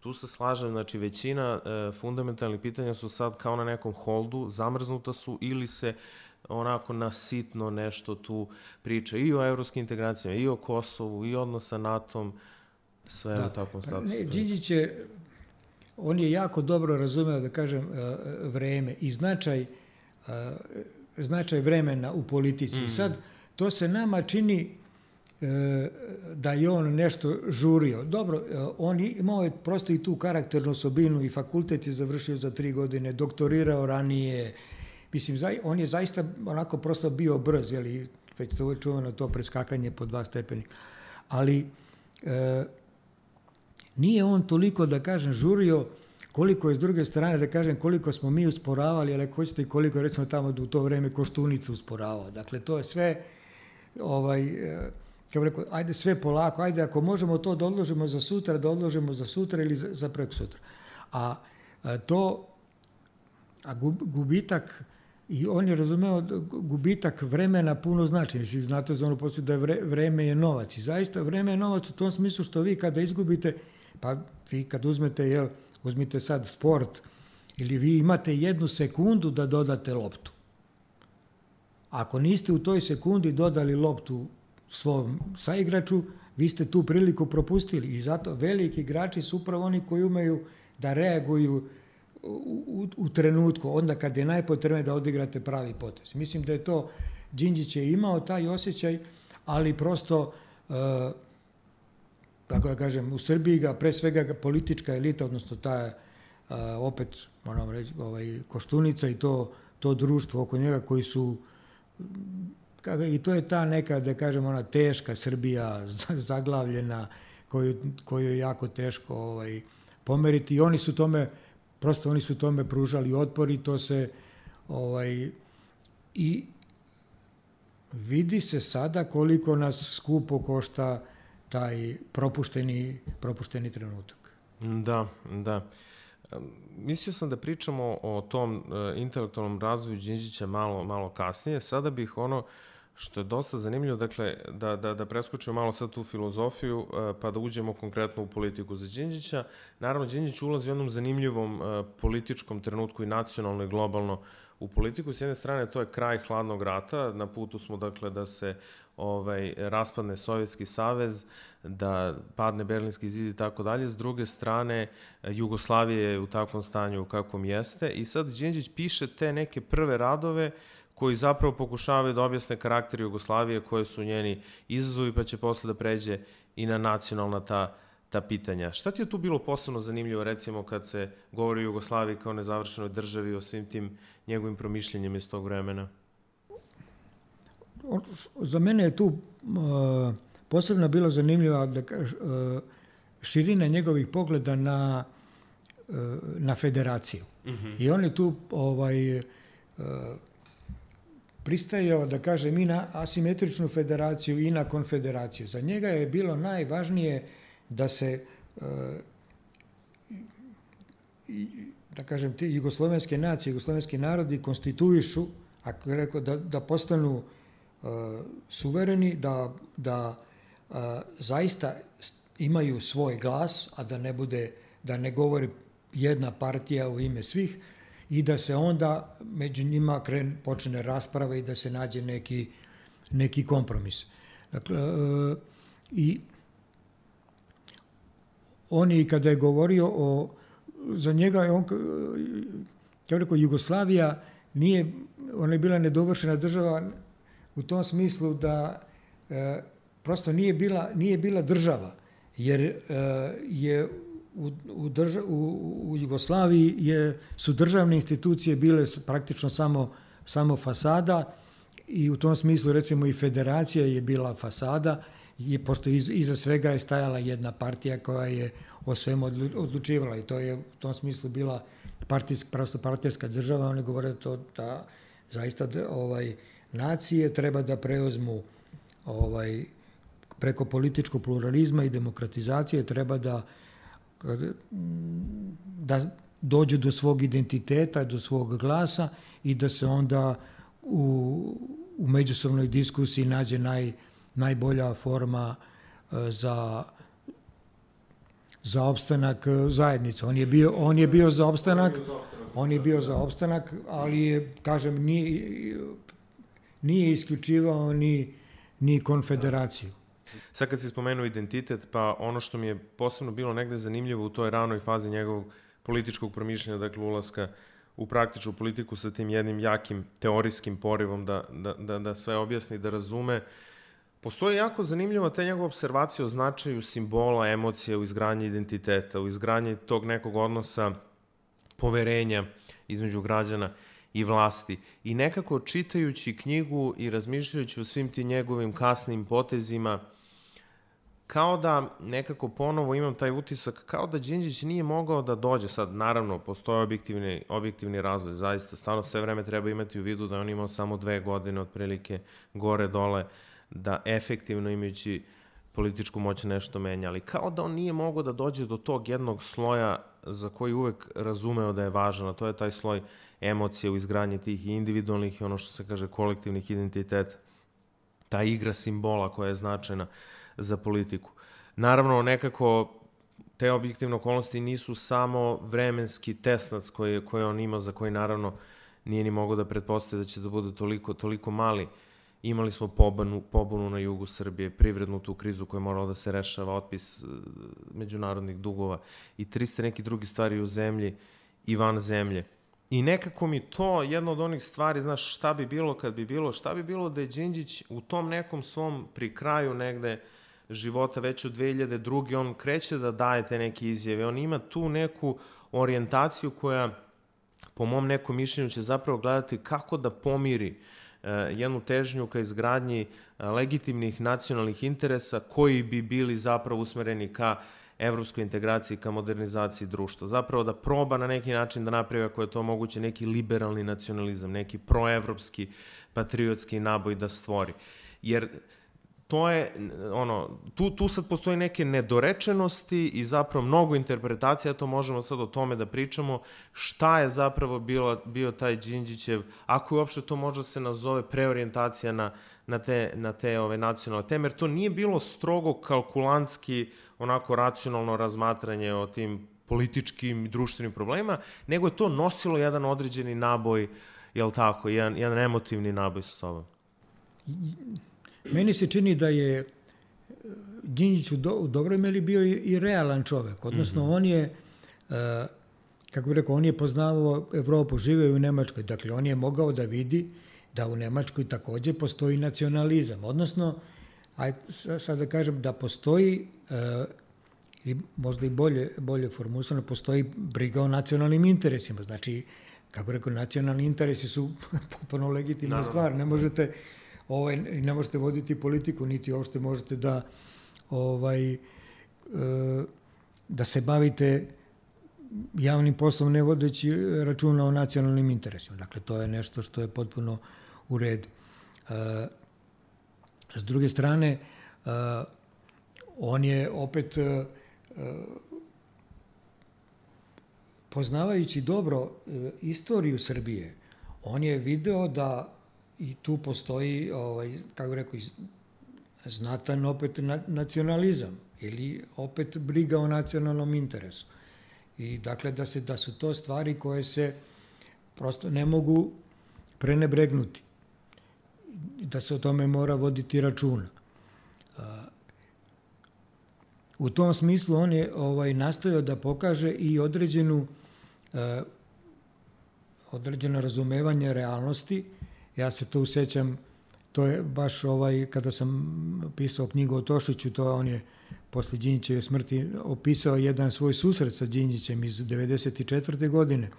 tu se slažem, znači većina e, fundamentalnih pitanja su sad kao na nekom holdu, zamrznuta su ili se onako na sitno nešto tu priča i o evropskim integracijama, i o Kosovu, i odnos sa NATO-om, sve da. u takvom pa statusu. Ne, Điđić je, on je jako dobro razumeo, da kažem, e, vreme i značaj, e, značaj vremena u politici. Mm. Sad, to se nama čini da je on nešto žurio. Dobro, on imao je prosto i tu karakternu osobinu i fakultet je završio za tri godine, doktorirao ranije, Mislim, on je zaista onako prosto bio brz, jeli, već to je čuvano to preskakanje po dva stepenika. Ali e, nije on toliko, da kažem, žurio koliko je s druge strane, da kažem, koliko smo mi usporavali, ali ako hoćete i koliko je recimo tamo u to vreme Koštunica usporavao. Dakle, to je sve, ovaj, e, kako rekao, ajde sve polako, ajde ako možemo to da odložimo za sutra, da odložimo za sutra ili za, za prek sutra. A, a to, a gubitak I on je razumeo da gubitak vremena puno znači. Mislim, znate za ono postoji da vre, vreme je novac. I zaista vreme je novac u tom smislu što vi kada izgubite, pa vi kad uzmete, jel, uzmite sad sport, ili vi imate jednu sekundu da dodate loptu. Ako niste u toj sekundi dodali loptu svom saigraču, vi ste tu priliku propustili. I zato veliki igrači su upravo oni koji umeju da reaguju u, u trenutku, onda kad je najpotrebnije da odigrate pravi potez. Mislim da je to, Đinđić je imao taj osjećaj, ali prosto, uh, tako da kažem, u Srbiji ga, pre svega politička elita, odnosno ta, uh, opet, moram reći, ovaj, Koštunica i to, to društvo oko njega koji su i to je ta neka, da kažem, ona teška Srbija, zaglavljena, koju, koju je jako teško ovaj, pomeriti i oni su tome prosto oni su tome pružali otpor i to se ovaj, I vidi se sada koliko nas skupo košta taj propušteni, propušteni trenutak. Da, da. Mislio sam da pričamo o tom uh, intelektualnom razvoju Đinđića malo, malo kasnije. Sada bih ono što je dosta zanimljivo, dakle, da, da, da preskočimo malo sad tu filozofiju, uh, pa da uđemo konkretno u politiku za Đinđića. Naravno, Đinđić ulazi u jednom zanimljivom uh, političkom trenutku i nacionalno i globalno u politiku. S jedne strane, to je kraj hladnog rata. Na putu smo, dakle, da se ovaj, raspadne Sovjetski savez, da padne Berlinski zid i tako dalje. S druge strane, Jugoslavije je u takvom stanju u kakvom jeste. I sad Đinđić piše te neke prve radove koji zapravo pokušavaju da objasne karakter Jugoslavije, koje su njeni izazovi, pa će posle da pređe i na nacionalna ta ta pitanja. Šta ti je tu bilo posebno zanimljivo, recimo, kad se govori o Jugoslaviji kao nezavršenoj državi, o svim tim njegovim promišljenjem iz tog vremena? Za mene je tu uh, posebno bilo zanimljiva da uh, širina njegovih pogleda na, uh, na federaciju. Mm -hmm. I on je tu ovaj, uh, pristajao da kaže mi na asimetričnu federaciju i na konfederaciju. Za njega je bilo najvažnije da se e, da kažem, ti jugoslovenske nacije, jugoslovenski narodi konstituišu, ako rekao, da, da postanu uh, suvereni, da, da uh, zaista imaju svoj glas, a da ne bude, da ne govori jedna partija u ime svih i da se onda među njima kren, počne rasprava i da se nađe neki, neki kompromis. Dakle, uh, i on je kada je govorio o, za njega je on, kao rekao, Jugoslavija nije, ona je bila nedovršena država u tom smislu da e, prosto nije bila, nije bila država, jer e, je u, u, drža, u, u Jugoslaviji je, su državne institucije bile praktično samo, samo fasada i u tom smislu recimo i federacija je bila fasada je, pošto iz, iza svega je stajala jedna partija koja je o svemu odlučivala i to je u tom smislu bila partijska, prosto partijska država, oni govore to da zaista ovaj, nacije treba da preuzmu ovaj, preko političkog pluralizma i demokratizacije treba da da dođu do svog identiteta, do svog glasa i da se onda u, u međusobnoj diskusiji nađe naj, najbolja forma e, za za opstanak e, zajednice. On je bio, on je bio za opstanak, on je bio za opstanak, ali je, kažem, nije, nije isključivao ni, ni konfederaciju. Sad kad si spomenuo identitet, pa ono što mi je posebno bilo negde zanimljivo u toj ranoj fazi njegovog političkog promišljanja, dakle ulaska u praktičnu politiku sa tim jednim jakim teorijskim porivom da, da, da, da sve objasni, da razume, Postoji jako zanimljiva ta njegova observacija o značaju simbola, emocija u izgradnji identiteta, u izgradnji tog nekog odnosa poverenja između građana i vlasti. I nekako čitajući knjigu i razmišljajući o svim ti njegovim kasnim potezima, kao da nekako ponovo imam taj utisak, kao da Đinđić nije mogao da dođe. Sad, naravno, postoje objektivni, objektivni razvoj, zaista. Stvarno sve vreme treba imati u vidu da on imao samo dve godine, otprilike, gore-dole, da efektivno imajući političku moć nešto menja, ali kao da on nije mogao da dođe do tog jednog sloja za koji uvek razumeo da je važan, a to je taj sloj emocije u izgradnji tih individualnih i ono što se kaže kolektivnih identiteta. Ta igra simbola koja je značajna za politiku. Naravno, nekako te objektivne okolnosti nisu samo vremenski tesnac koji, koji on ima, za koji naravno nije ni mogao da pretpostavi da će da bude toliko, toliko mali Imali smo pobunu, pobunu na jugu Srbije, privrednu tu krizu koja je morala da se rešava, otpis e, međunarodnih dugova i 300 neki drugi stvari u zemlji i van zemlje. I nekako mi to, jedna od onih stvari, znaš, šta bi bilo kad bi bilo, šta bi bilo da je Đinđić u tom nekom svom pri kraju negde života, već od 2002. on kreće da daje te neke izjave, on ima tu neku orijentaciju koja, po mom nekom mišljenju, će zapravo gledati kako da pomiri Eh, jednu težnju ka izgradnji eh, legitimnih nacionalnih interesa koji bi bili zapravo usmereni ka evropskoj integraciji ka modernizaciji društva. Zapravo da proba na neki način da napravi, ako je to moguće, neki liberalni nacionalizam, neki proevropski patriotski naboj da stvori. Jer to je, ono, tu, tu sad postoji neke nedorečenosti i zapravo mnogo interpretacija, to možemo sad o tome da pričamo, šta je zapravo bilo, bio taj Đinđićev, ako je uopšte to možda se nazove preorientacija na, na te, na te ove nacionalne teme, jer to nije bilo strogo kalkulantski, onako racionalno razmatranje o tim političkim i društvenim problemima, nego je to nosilo jedan određeni naboj, jel tako, jedan, jedan emotivni naboj sa sobom. Meni se čini da je e, Đinđić u, do, u dobroj meri bio i, i realan čovek, odnosno mm -hmm. on je, uh, kako bih rekao, on je poznavao Evropu, živeo u Nemačkoj, dakle on je mogao da vidi da u Nemačkoj takođe postoji nacionalizam, odnosno, aj sad da kažem da postoji uh, i možda i bolje, bolje formulisano, postoji briga o nacionalnim interesima. Znači, kako rekao, nacionalni interesi su potpuno legitimna stvar. Ne možete ovaj, ne možete voditi politiku, niti uopšte možete da ovaj, e, da se bavite javnim poslom ne vodeći računa o nacionalnim interesima. Dakle, to je nešto što je potpuno u redu. E, s druge strane, e, on je opet poznavajući dobro istoriju Srbije, on je video da i tu postoji, ovaj, kako bih rekao, znatan opet nacionalizam ili opet briga o nacionalnom interesu. I dakle, da, se, da su to stvari koje se prosto ne mogu prenebregnuti. Da se o tome mora voditi računa. U tom smislu on je ovaj nastojao da pokaže i određenu određeno razumevanje realnosti Ja se to usećam, to je baš ovaj, kada sam pisao knjigu o Tošiću, to on je posle Đinjićeve smrti opisao jedan svoj susret sa Đinjićem iz 94. godine,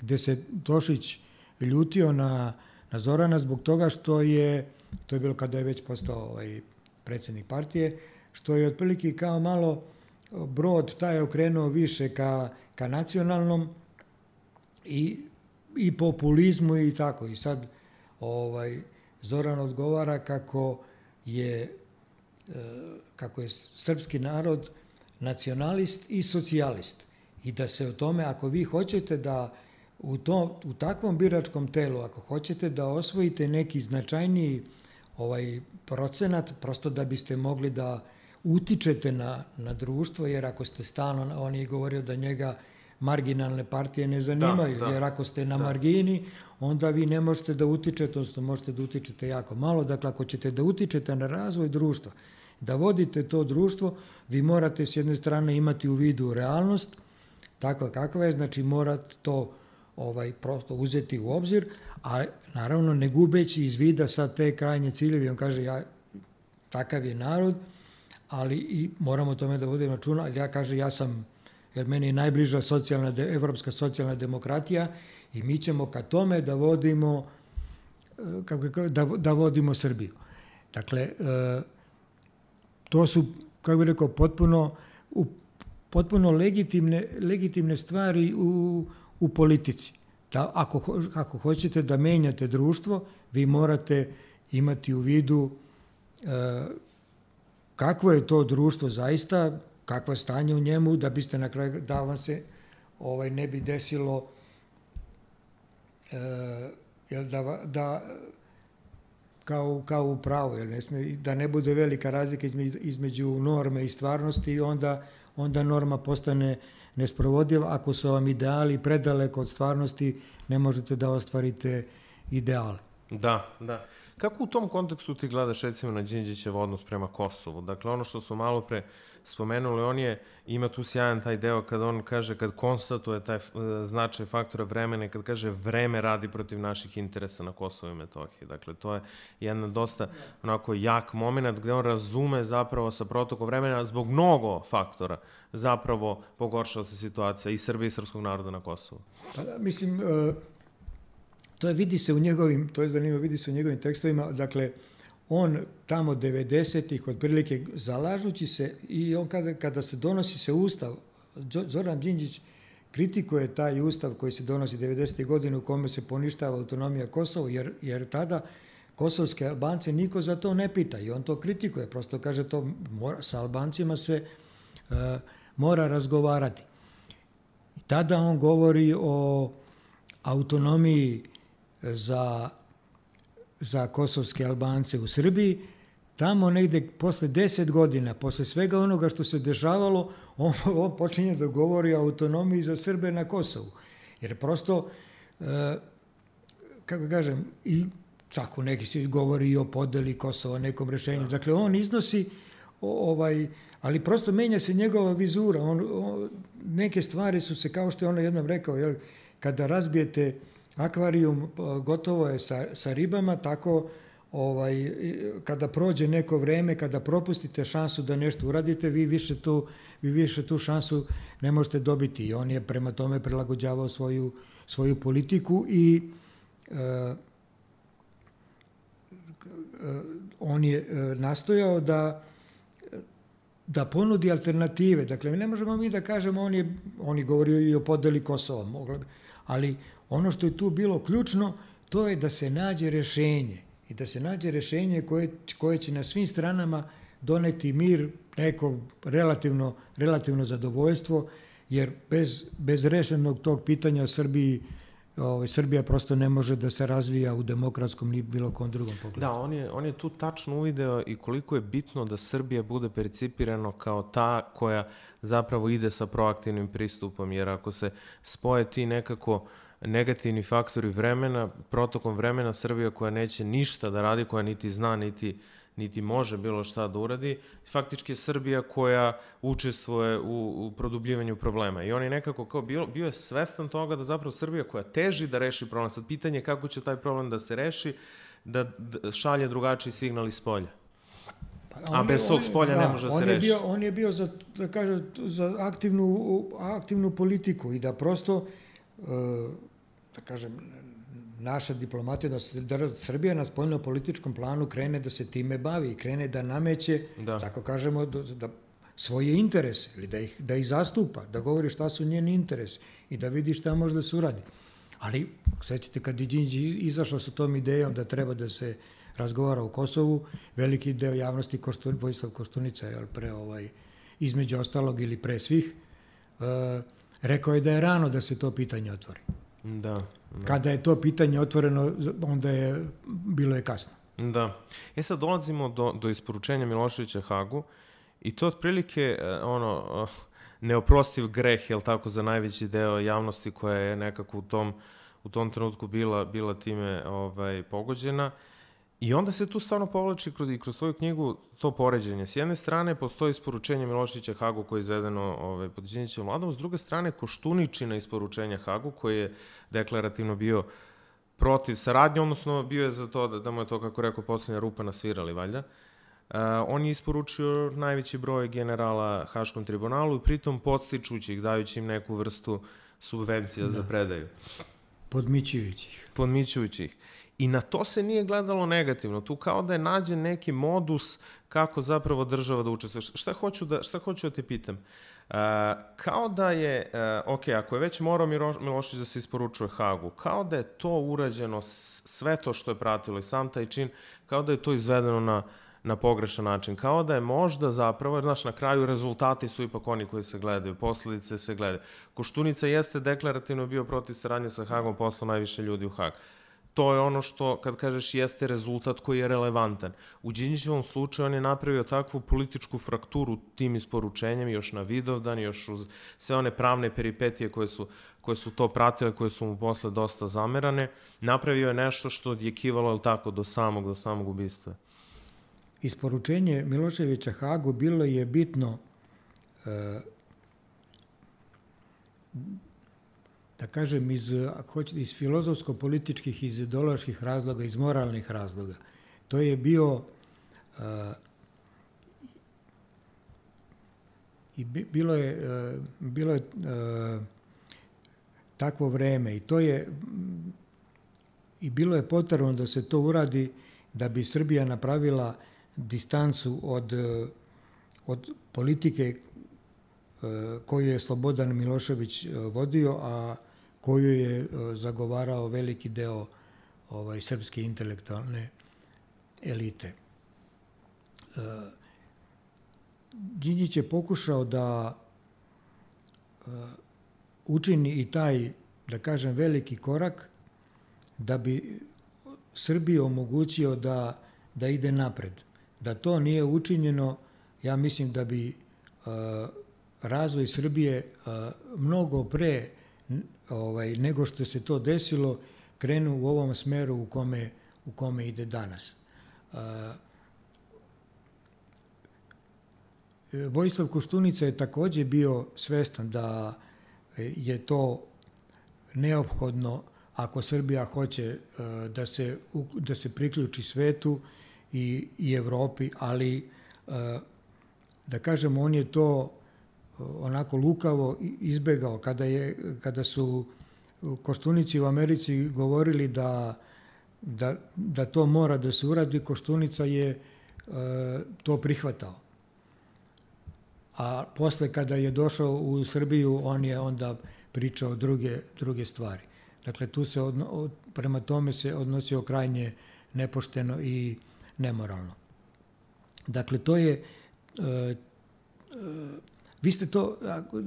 gde se Tošić ljutio na, na Zorana zbog toga što je, to je bilo kada je već postao ovaj, predsednik partije, što je otprilike kao malo brod taj okrenuo više ka, ka nacionalnom i, i populizmu i tako. I sad ovaj, Zoran odgovara kako je, e, kako je srpski narod nacionalist i socijalist i da se o tome, ako vi hoćete da u, to, u takvom biračkom telu, ako hoćete da osvojite neki značajniji ovaj procenat, prosto da biste mogli da utičete na, na društvo, jer ako ste stalno, on je govorio da njega marginalne partije ne zanimaju, da, da, jer ako ste na da. margini, onda vi ne možete da utičete, odnosno možete da utičete jako malo, dakle ako ćete da utičete na razvoj društva, da vodite to društvo, vi morate s jedne strane imati u vidu realnost, takva kakva je, znači morate to ovaj prosto uzeti u obzir, a naravno ne gubeći iz vida sa te krajnje ciljevi, on kaže ja takav je narod, ali i moramo tome da vodimo računa, ja kaže ja sam jer meni je najbliža socijalna, evropska socijalna demokratija i mi ćemo ka tome da vodimo e, kako da, da vodimo Srbiju. Dakle, e, to su, kako bih rekao, potpuno, u, potpuno legitimne, legitimne stvari u, u politici. Da, ako, ako hoćete da menjate društvo, vi morate imati u vidu e, kakvo je to društvo zaista, kakvo stanje u njemu, da biste na kraju, da vam se ovaj, ne bi desilo jel, da, da kao, kao u pravu, jel, ne sme, da ne bude velika razlika između, između norme i stvarnosti onda, onda norma postane nesprovodiva. Ako su vam ideali predaleko od stvarnosti, ne možete da ostvarite ideale. Da, da. Kako u tom kontekstu ti gledaš recimo na Đinđićev odnos prema Kosovu? Dakle, ono što smo malo pre spomenuli, on je, ima tu sjajan taj deo kad on kaže, kad konstatuje taj značaj faktora vremena kad kaže vreme radi protiv naših interesa na Kosovo i Metohiji. Dakle, to je jedan dosta onako jak moment gde on razume zapravo sa protoko vremena zbog mnogo faktora zapravo pogoršala se situacija i Srbije i srpskog naroda na Kosovu. Pa da, mislim, uh, to je, vidi se u njegovim, to je zanimljivo, vidi se u njegovim tekstovima, dakle, on tamo 90-ih otprilike zalažući se i on kada, kada se donosi se ustav, Zoran Đinđić kritikuje taj ustav koji se donosi 90. godine u kome se poništava autonomija Kosova, jer, jer tada kosovske Albance niko za to ne pita i on to kritikuje, prosto kaže to mora, sa Albancima se uh, mora razgovarati. Tada on govori o autonomiji za, za kosovske Albance u Srbiji, tamo negde posle deset godina, posle svega onoga što se dešavalo, on, on počinje da govori o autonomiji za Srbe na Kosovu. Jer prosto, e, kako kažem, i čak u neki se govori i o podeli Kosova, nekom rešenju. Dakle, on iznosi o, ovaj, ali prosto menja se njegova vizura. On, on, neke stvari su se, kao što je ono jednom rekao, jel, kada razbijete akvarijum, gotovo je sa, sa ribama, tako ovaj, kada prođe neko vreme, kada propustite šansu da nešto uradite, vi više tu, vi više tu šansu ne možete dobiti. I on je prema tome prilagođavao svoju, svoju politiku i e, on je e, nastojao da da ponudi alternative. Dakle, ne možemo mi da kažemo on je, on je govorio i o podeli Kosova, mogla bi, ali ono što je tu bilo ključno, to je da se nađe rešenje i da se nađe rešenje koje, koje će na svim stranama doneti mir, neko relativno, relativno zadovoljstvo, jer bez, bez rešenog tog pitanja Srbiji ovaj, Srbija prosto ne može da se razvija u demokratskom ni bilo kom drugom pogledu. Da, on je, on je tu tačno uvideo i koliko je bitno da Srbija bude percipirano kao ta koja zapravo ide sa proaktivnim pristupom, jer ako se spoje ti nekako uh, negativni faktori vremena, protokom vremena Srbija koja neće ništa da radi, koja niti zna, niti, niti može bilo šta da uradi, faktički je Srbija koja učestvuje u, u produbljivanju problema. I on je nekako kao bio, bio je svestan toga da zapravo Srbija koja teži da reši problem, sad pitanje je kako će taj problem da se reši, da, da šalje drugačiji signal iz polja. Pa, A bez tog spolja da, ne može da se reši. Bio, on je bio za, da kaže, za aktivnu, aktivnu politiku i da prosto uh, da kažem, naša diplomatija, da, da Srbija na spoljno-političkom planu krene da se time bavi, krene da nameće, da. tako kažemo, da, da svoje interese, ili da ih, da ih zastupa, da govori šta su njeni interesi i da vidi šta može da se uradi. Ali, sećate, kad Đinđi izašao sa tom idejom da treba da se razgovara o Kosovu, veliki deo javnosti, Koštu, Vojislav Koštunica, jel, pre ovaj, između ostalog ili pre svih, uh, rekao je da je rano da se to pitanje otvori. Da, da. Kada je to pitanje otvoreno, onda je bilo je kasno. Da. E sad dolazimo do, do isporučenja Miloševića Hagu i to otprilike e, ono neoprostiv greh, jel tako, za najveći deo javnosti koja je nekako u tom, u tom trenutku bila, bila time ovaj, pogođena. Uh, I onda se tu stvarno povlači kroz, i kroz svoju knjigu to poređenje. S jedne strane postoji isporučenje Milošića Hagu koje je izvedeno ove, ovaj, pod Đinjićevom vladom, s druge strane Koštuničina isporučenja Hagu koji je deklarativno bio protiv saradnje, odnosno bio je za to da, da mu je to, kako rekao, poslednja rupa nasvirali, valjda. Uh, on je isporučio najveći broj generala Haškom tribunalu i pritom podstičući ih, dajući im neku vrstu subvencija da. za predaju. Podmićujući ih. Podmićujući ih. I na to se nije gledalo negativno. Tu kao da je nađen neki modus kako zapravo država da učestvuje. Šta hoću da, šta hoću da te pitam? Uh, kao da je, uh, ok, ako je već morao Milošić da se isporučuje Hagu, kao da je to urađeno, sve to što je pratilo i sam taj čin, kao da je to izvedeno na, na pogrešan način. Kao da je možda zapravo, jer znaš, na kraju rezultati su ipak oni koji se gledaju, posledice se gledaju. Koštunica jeste deklarativno bio protiv saradnje sa Hagom, poslao najviše ljudi u Hag to je ono što, kad kažeš, jeste rezultat koji je relevantan. U Đinđićevom slučaju on je napravio takvu političku frakturu tim isporučenjem, još na Vidovdan, još uz sve one pravne peripetije koje su, koje su to pratile, koje su mu posle dosta zamerane, napravio je nešto što je kivalo, tako, do samog, do samog ubistva. Isporučenje Miloševića Hagu bilo je bitno uh, da kažem, iz, ako hoćete, iz filozofsko-političkih, iz ideoloških razloga, iz moralnih razloga. To je bio uh, i bilo je, uh, bilo je uh, takvo vreme i to je i bilo je potrebno da se to uradi da bi Srbija napravila distancu od, od politike koju je Slobodan Milošević vodio, a koju je zagovarao veliki deo ovaj, srpske intelektualne elite. Đinđić je pokušao da učini i taj, da kažem, veliki korak da bi Srbiji omogućio da, da ide napred. Da to nije učinjeno, ja mislim da bi razvoj Srbije mnogo pre ovaj, nego što se to desilo krenu u ovom smeru u kome, u kome ide danas. Uh, Vojislav Koštunica je takođe bio svestan da je to neophodno ako Srbija hoće da se, da se priključi svetu i, i Evropi, ali da kažem, on je to onako lukavo izbegao kada, je, kada su Koštunici u Americi govorili da, da, da to mora da se uradi, Koštunica je to prihvatao. A posle kada je došao u Srbiju, on je onda pričao druge, druge stvari. Dakle, tu se odno, prema tome se odnosio krajnje nepošteno i nemoralno. Dakle, to je, e, e, vi ste to,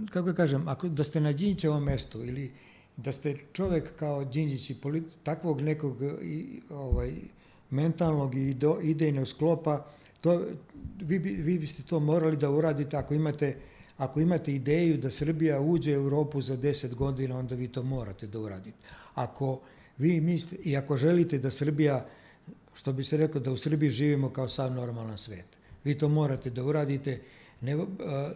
kako da kažem, ako da ste na Đinđićevom mestu ili da ste čovek kao Đinđić i polit, takvog nekog i, ovaj, mentalnog i do, idejnog sklopa, to, vi, vi biste to morali da uradite ako imate Ako imate ideju da Srbija uđe u Europu za 10 godina, onda vi to morate da uradite. Ako vi mislite, i ako želite da Srbija, što bi se reklo, da u Srbiji živimo kao sav normalan svet, vi to morate da uradite, ne,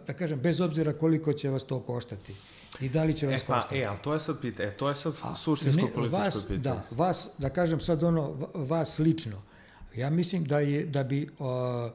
da kažem, bez obzira koliko će vas to koštati. I da li će vas e, pa, koštati. E, ali to je sad pitanje, e, to je sad suštinsko političko vas, pitanje. Da, vas, da kažem sad ono, vas lično. Ja mislim da, je, da bi uh,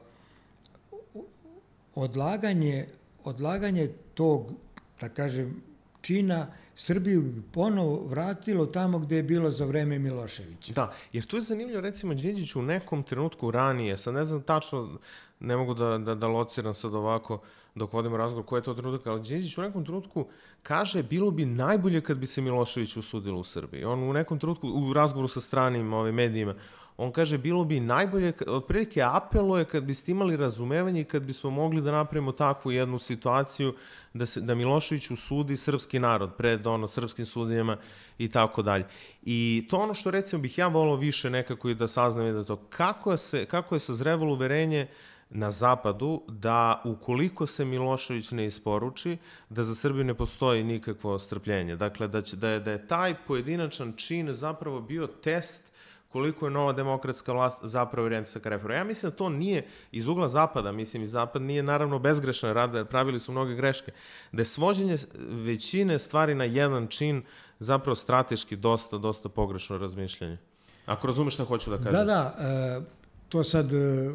odlaganje odlaganje tog, da kažem, čina Srbiju bi ponovo vratilo tamo gde je bilo za vreme Miloševića. Da, jer tu je zanimljivo, recimo, Đinđić u nekom trenutku ranije, sad ne znam tačno, ne mogu da, da, da lociram sad ovako dok vodimo razgovor koji je to trenutak, ali Đinđić u nekom trenutku kaže bilo bi najbolje kad bi se Milošević usudilo u Srbiji. On u nekom trenutku, u razgovoru sa stranim ove, medijima, on kaže bilo bi najbolje, otprilike apeluje kad biste imali razumevanje i kad bismo mogli da napravimo takvu jednu situaciju da, se, da Milošević usudi srpski narod pred ono, srpskim sudijama i tako dalje. I to ono što recimo bih ja volao više nekako i da saznam je da to kako se, kako je sazrevalo uverenje na zapadu da ukoliko se Milošević ne isporuči, da za Srbiju ne postoji nikakvo strpljenje. Dakle, da, će, da, je, da je taj pojedinačan čin zapravo bio test koliko je nova demokratska vlast zapravo orijentisaka reforma. Ja mislim da to nije iz ugla zapada, mislim i zapad nije naravno bezgrešan, rad, pravili su mnoge greške, da je svođenje većine stvari na jedan čin zapravo strateški dosta, dosta pogrešno razmišljanje. Ako razumeš šta hoću da kažem. Da, da, e, to sad e,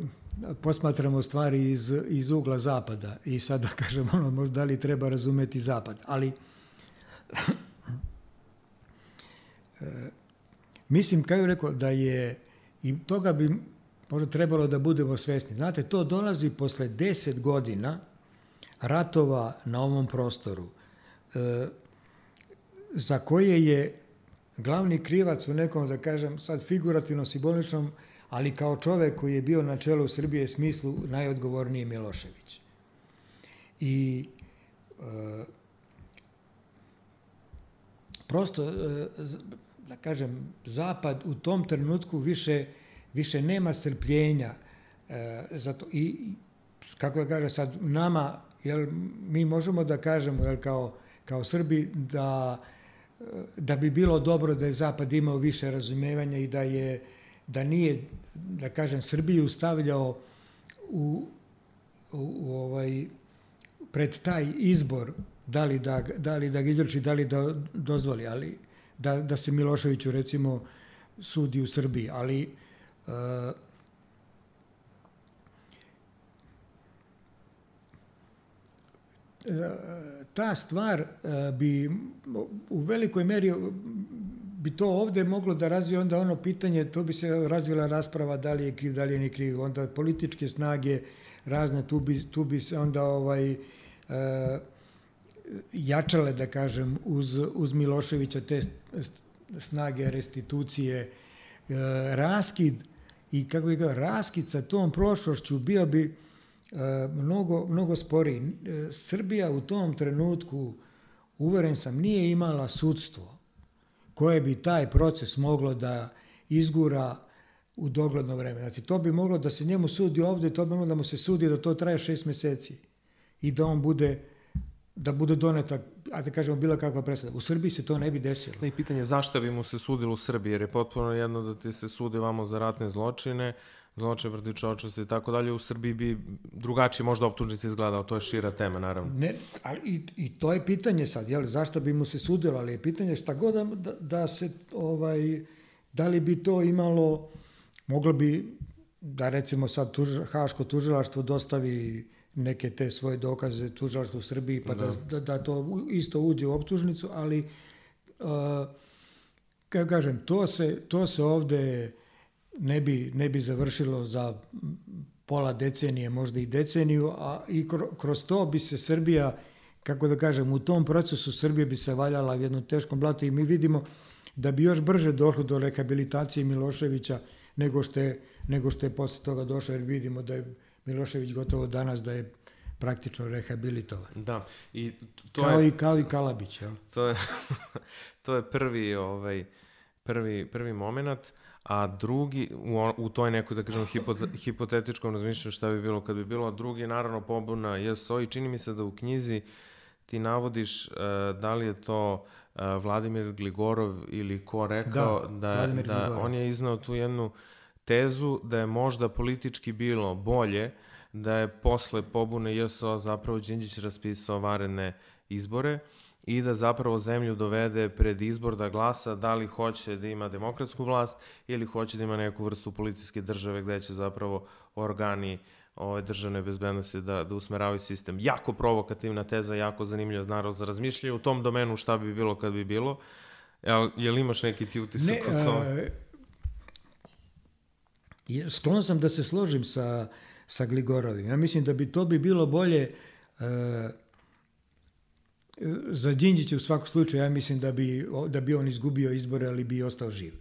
posmatramo stvari iz, iz ugla zapada i sad da kažem ono, možda da li treba razumeti zapad, ali e, Mislim, kao je rekao, da je, i toga bi možda trebalo da budemo svesni. Znate, to dolazi posle deset godina ratova na ovom prostoru, e, za koje je glavni krivac u nekom, da kažem, sad figurativno, simboličnom, ali kao čovek koji je bio na čelu Srbije smislu najodgovorniji Milošević. I e, prosto e, da kažem, Zapad u tom trenutku više, više nema strpljenja. E, zato, I, kako da kažem sad, nama, jel, mi možemo da kažemo, jel, kao, kao Srbi, da, da bi bilo dobro da je Zapad imao više razumevanja i da je, da nije, da kažem, Srbiju stavljao u, u, u ovaj, pred taj izbor da li da, da li da ga izruči, da li da dozvoli, ali da, da se Miloševiću recimo sudi u Srbiji, ali uh, ta stvar bi u velikoj meri bi to ovde moglo da razvije onda ono pitanje, to bi se razvila rasprava da li je kriv, da li je ni kriv, onda političke snage razne, tu bi, tu bi se onda ovaj, e, jačale, da kažem, uz, uz Miloševića te snage restitucije, e, raskid i kako bih raskid sa tom prošlošću bio bi e, mnogo, mnogo sporiji. E, Srbija u tom trenutku, uveren sam, nije imala sudstvo koje bi taj proces moglo da izgura u dogledno vreme. Znači, to bi moglo da se njemu sudi ovde, to bi moglo da mu se sudi da to traje šest meseci i da on bude da bude doneta, a da kažemo, bila kakva presuda. U Srbiji se to ne bi desilo. I pitanje zašto bi mu se sudilo u Srbiji, jer je potpuno jedno da ti se sudi vamo za ratne zločine, zločine protiv čovčnosti i tako dalje, u Srbiji bi drugačije možda optužnici izgledao, to je šira tema, naravno. Ne, ali i, i to je pitanje sad, jel, zašto bi mu se sudilo, ali je pitanje šta god da, da, da se, ovaj, da li bi to imalo, moglo bi, da recimo sad tuž, Haško tužilaštvo dostavi neke te svoje dokaze tužilaštvo u Srbiji, pa da. Da, da, da to isto uđe u optužnicu, ali uh, kako kažem, to se, to se ovde ne bi, ne bi završilo za pola decenije, možda i deceniju, a i kroz to bi se Srbija, kako da kažem, u tom procesu Srbija bi se valjala u jednom teškom blatu i mi vidimo da bi još brže došlo do rehabilitacije Miloševića nego što je, nego što je posle toga došlo, jer vidimo da je Milošević gotovo danas da je praktično rehabilitovan. Da. I to kao, je, i, kao i Kalabić, jel? To je, to je prvi, ovaj, prvi, prvi moment, a drugi, u, u toj nekoj, da kažem, hipote, hipotetičkom razmišljanju šta bi bilo kad bi bilo, a drugi naravno pobuna JSO i čini mi se da u knjizi ti navodiš uh, da li je to uh, Vladimir Gligorov ili ko rekao da, da, da on je iznao tu jednu tezu da je možda politički bilo bolje da je posle pobune JSO zapravo Đinđić raspisao varene izbore i da zapravo zemlju dovede pred izbor da glasa da li hoće da ima demokratsku vlast ili hoće da ima neku vrstu policijske države gde će zapravo organi ove državne bezbednosti da, da usmeravaju sistem. Jako provokativna teza, jako zanimljiva narod za razmišljanje u tom domenu šta bi bilo kad bi bilo. Jel, jel imaš neki ti utisak ne, o tome? Sklon sam da se složim sa, sa Gligorovim. Ja mislim da bi to bi bilo bolje e, za Đinđića u svakom slučaju, ja mislim da bi, da bi on izgubio izbore, ali bi ostao živ.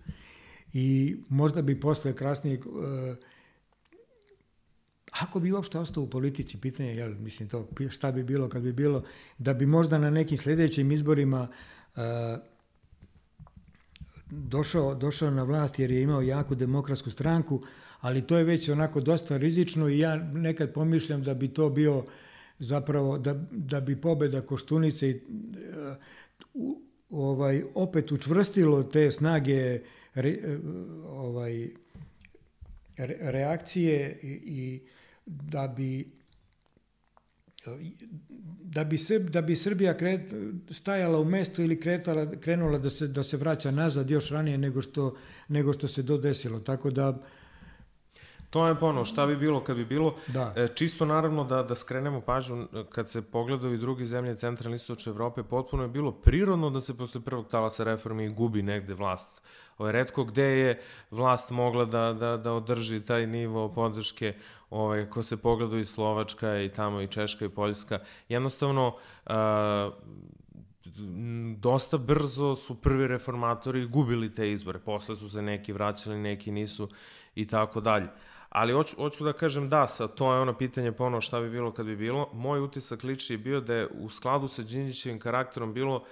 I možda bi posle krasnije, e, ako bi uopšte ostao u politici, pitanje, jel, mislim to, šta bi bilo kad bi bilo, da bi možda na nekim sledećim izborima e, došao, došao na vlast jer je imao jaku demokratsku stranku, ali to je već onako dosta rizično i ja nekad pomišljam da bi to bio zapravo, da, da bi pobeda Koštunice i uh, ovaj, opet učvrstilo te snage re, ovaj, re, reakcije i, i da bi da bi, se, da bi Srbija kret, stajala u mestu ili kretala, krenula da se, da se vraća nazad još ranije nego što, nego što se to desilo. Tako da To je ono, šta bi bilo kad bi bilo. Da. E, čisto naravno da, da skrenemo pažnju, kad se pogledaju i drugi zemlje centralne istočne Evrope, potpuno je bilo prirodno da se posle prvog talasa reformi gubi negde vlast. Ovo je redko gde je vlast mogla da, da, da održi taj nivo podrške, ovaj, ko se pogledaju i Slovačka i tamo i Češka i Poljska. Jednostavno, a, dosta brzo su prvi reformatori gubili te izbore. Posle su se neki vraćali, neki nisu i tako dalje. Ali hoću, hoću da kažem da, sa, to je ono pitanje ponovo šta bi bilo kad bi bilo. Moj utisak liči je bio da je u skladu sa Đinđićevim karakterom bilo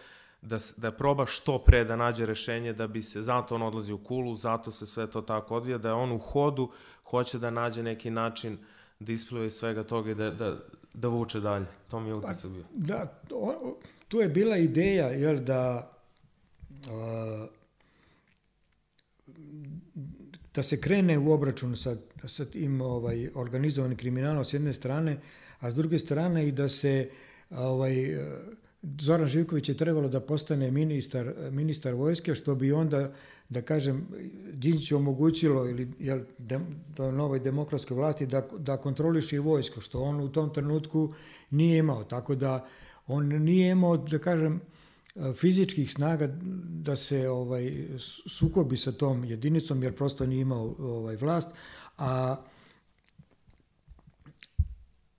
da, da proba što pre da nađe rešenje da bi se, zato on odlazi u kulu, zato se sve to tako odvija, da je on u hodu hoće da nađe neki način da ispliva iz svega toga i da, da, da vuče dalje. To mi je pa, utisak bio. Da, to, tu je bila ideja, jel, da da se krene u obračun sa, sa tim ovaj, organizovanim kriminalom s jedne strane, a s druge strane i da se ovaj, Zoran Živković je trebalo da postane ministar, ministar vojske, što bi onda, da kažem, Đinđić omogućilo ili jel, de, do novoj demokratskoj vlasti da, da kontroliše i vojsku, što on u tom trenutku nije imao. Tako da on nije imao, da kažem, fizičkih snaga da se ovaj, sukobi sa tom jedinicom jer prosto nije imao ovaj, vlast, a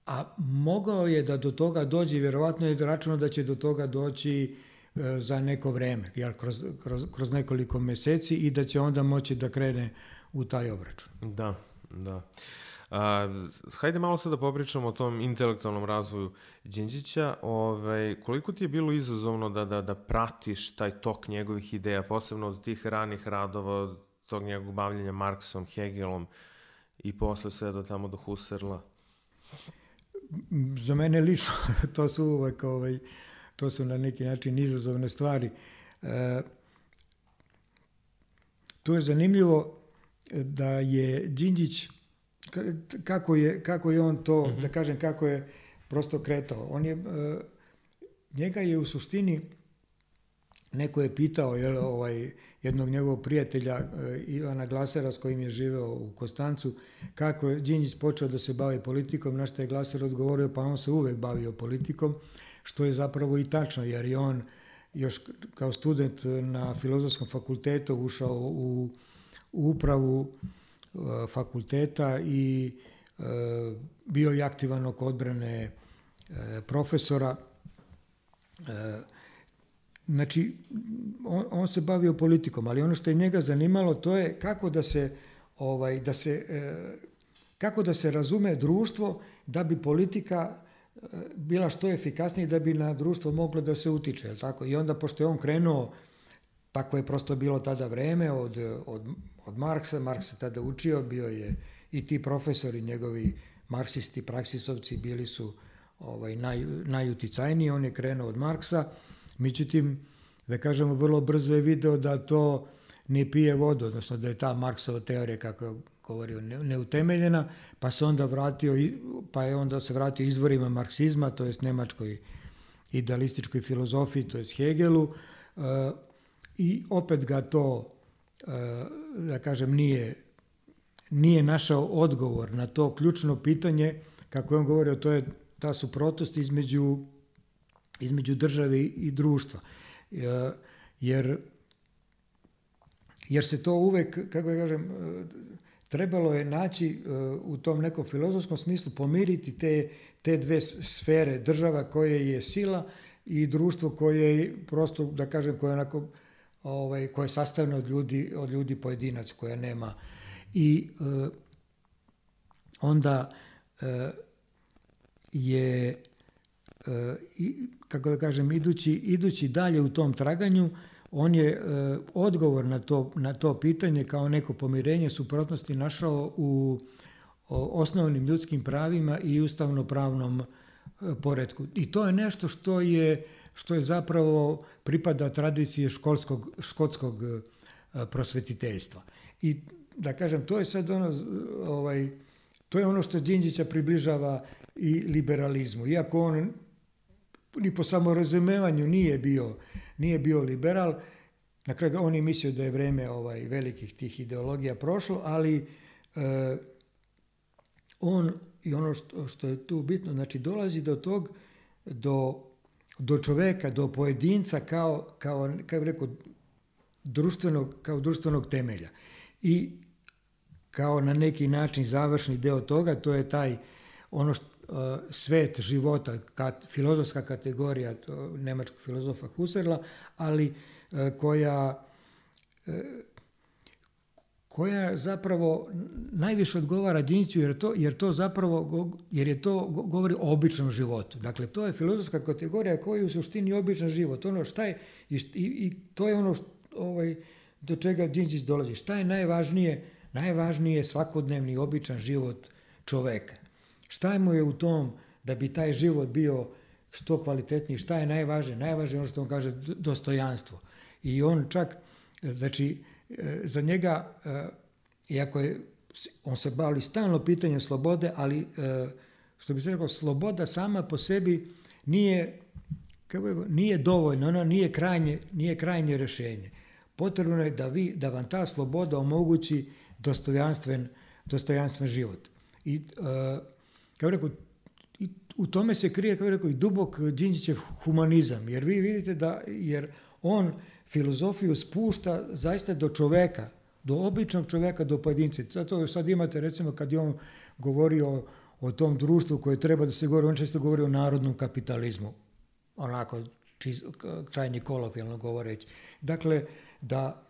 a mogao je da do toga dođe, vjerovatno je računao da će do toga doći e, za neko vreme, jel, kroz, kroz, kroz nekoliko meseci i da će onda moći da krene u taj obračun. Da, da. A, hajde malo sad da popričamo o tom intelektualnom razvoju Đinđića. Ovaj, koliko ti je bilo izazovno da, da, da pratiš taj tok njegovih ideja, posebno od tih ranih radova, od tog njegovog bavljenja Marksom, Hegelom i posle sve do tamo do Husserla? Za mene lično to su uvek ovaj, to su na neki način izazovne stvari. E, tu je zanimljivo da je Đinđić kako je, kako je on to, mm -hmm. da kažem, kako je prosto kretao. On je, uh, njega je u suštini, neko je pitao jel, ovaj, jednog njegovog prijatelja uh, Ivana Glasera s kojim je živeo u Kostancu, kako je Đinđić počeo da se bavi politikom, na što je Glaser odgovorio, pa on se uvek bavio politikom, što je zapravo i tačno, jer je on još kao student na filozofskom fakultetu ušao u, u upravu E, fakulteta i e, bio je aktivan oko odbrane e, profesora. Znači, on, on se bavio politikom, ali ono što je njega zanimalo to je kako da se, ovaj, da se, kako da se razume društvo da bi politika bila što efikasnija da bi na društvo moglo da se utiče. Tako? I onda, pošto je on krenuo, tako je prosto bilo tada vreme, od, od od Marksa. Marks se tada učio, bio je i ti profesori, njegovi marksisti, praksisovci bili su ovaj, naj, najuticajniji, on je krenuo od Marksa, međutim, da kažemo, vrlo brzo je video da to ne pije vodu, odnosno da je ta Marksova teorija, kako je govorio, neutemeljena, pa se onda vratio, pa je onda se vratio izvorima marksizma, to jest nemačkoj idealističkoj filozofiji, to jest Hegelu, uh, i opet ga to da kažem, nije, nije našao odgovor na to ključno pitanje, kako je on govorio, to je ta suprotnost između, između države i društva. Jer, jer se to uvek, kako ja kažem, trebalo je naći u tom nekom filozofskom smislu pomiriti te, te dve sfere, država koja je sila i društvo koje je prosto, da kažem, koje je onako ovaj, koje je sastavljeno od ljudi, od ljudi pojedinac, koja nema. I e, onda e, je, e, i, kako da kažem, idući, idući dalje u tom traganju, on je e, odgovor na to, na to pitanje kao neko pomirenje suprotnosti našao u osnovnim ljudskim pravima i ustavno-pravnom e, poredku. I to je nešto što je što je zapravo pripada tradicije školskog, škotskog e, prosvetiteljstva. I da kažem, to je sad ono, ovaj, to je ono što Đinđića približava i liberalizmu. Iako on ni po samorazumevanju nije bio, nije bio liberal, na kraju on je mislio da je vreme ovaj, velikih tih ideologija prošlo, ali e, on i ono što, što je tu bitno, znači dolazi do tog, do do čoveka, do pojedinca kao, kao, kao rekao, društvenog, kao društvenog temelja. I kao na neki način završni deo toga, to je taj ono što, svet života, kat, filozofska kategorija to, nemačkog filozofa Husserla, ali uh, koja uh, koja zapravo najviše odgovara Đinću jer to, jer to zapravo jer je to govori o običnom životu. Dakle, to je filozofska kategorija koja je u suštini običan život. Ono šta je, i, i, to je ono što, ovaj, do čega Đinćić dolazi. Šta je najvažnije? Najvažnije je svakodnevni običan život čoveka. Šta mu je u tom da bi taj život bio što kvalitetniji, šta je najvažnije? Najvažnije je ono što on kaže dostojanstvo. I on čak, znači, E, za njega, e, iako je, on se bavi stalno pitanjem slobode, ali e, što bi se rekao, sloboda sama po sebi nije, kako je, nije dovoljno, ona nije krajnje, nije krajnje rešenje. Potrebno je da, vi, da vam ta sloboda omogući dostojanstven, dostojanstven život. I, kako rekao, u tome se krije, kako rekao, i dubok Đinđićev humanizam, jer vi vidite da, jer on filozofiju spušta zaista do čoveka, do običnog čoveka, do pojedinca. Zato sad imate, recimo, kad je on govorio o tom društvu koje treba da se govori, on često govori o narodnom kapitalizmu, onako čiz, krajnji kolokvijalno govoreći. Dakle, da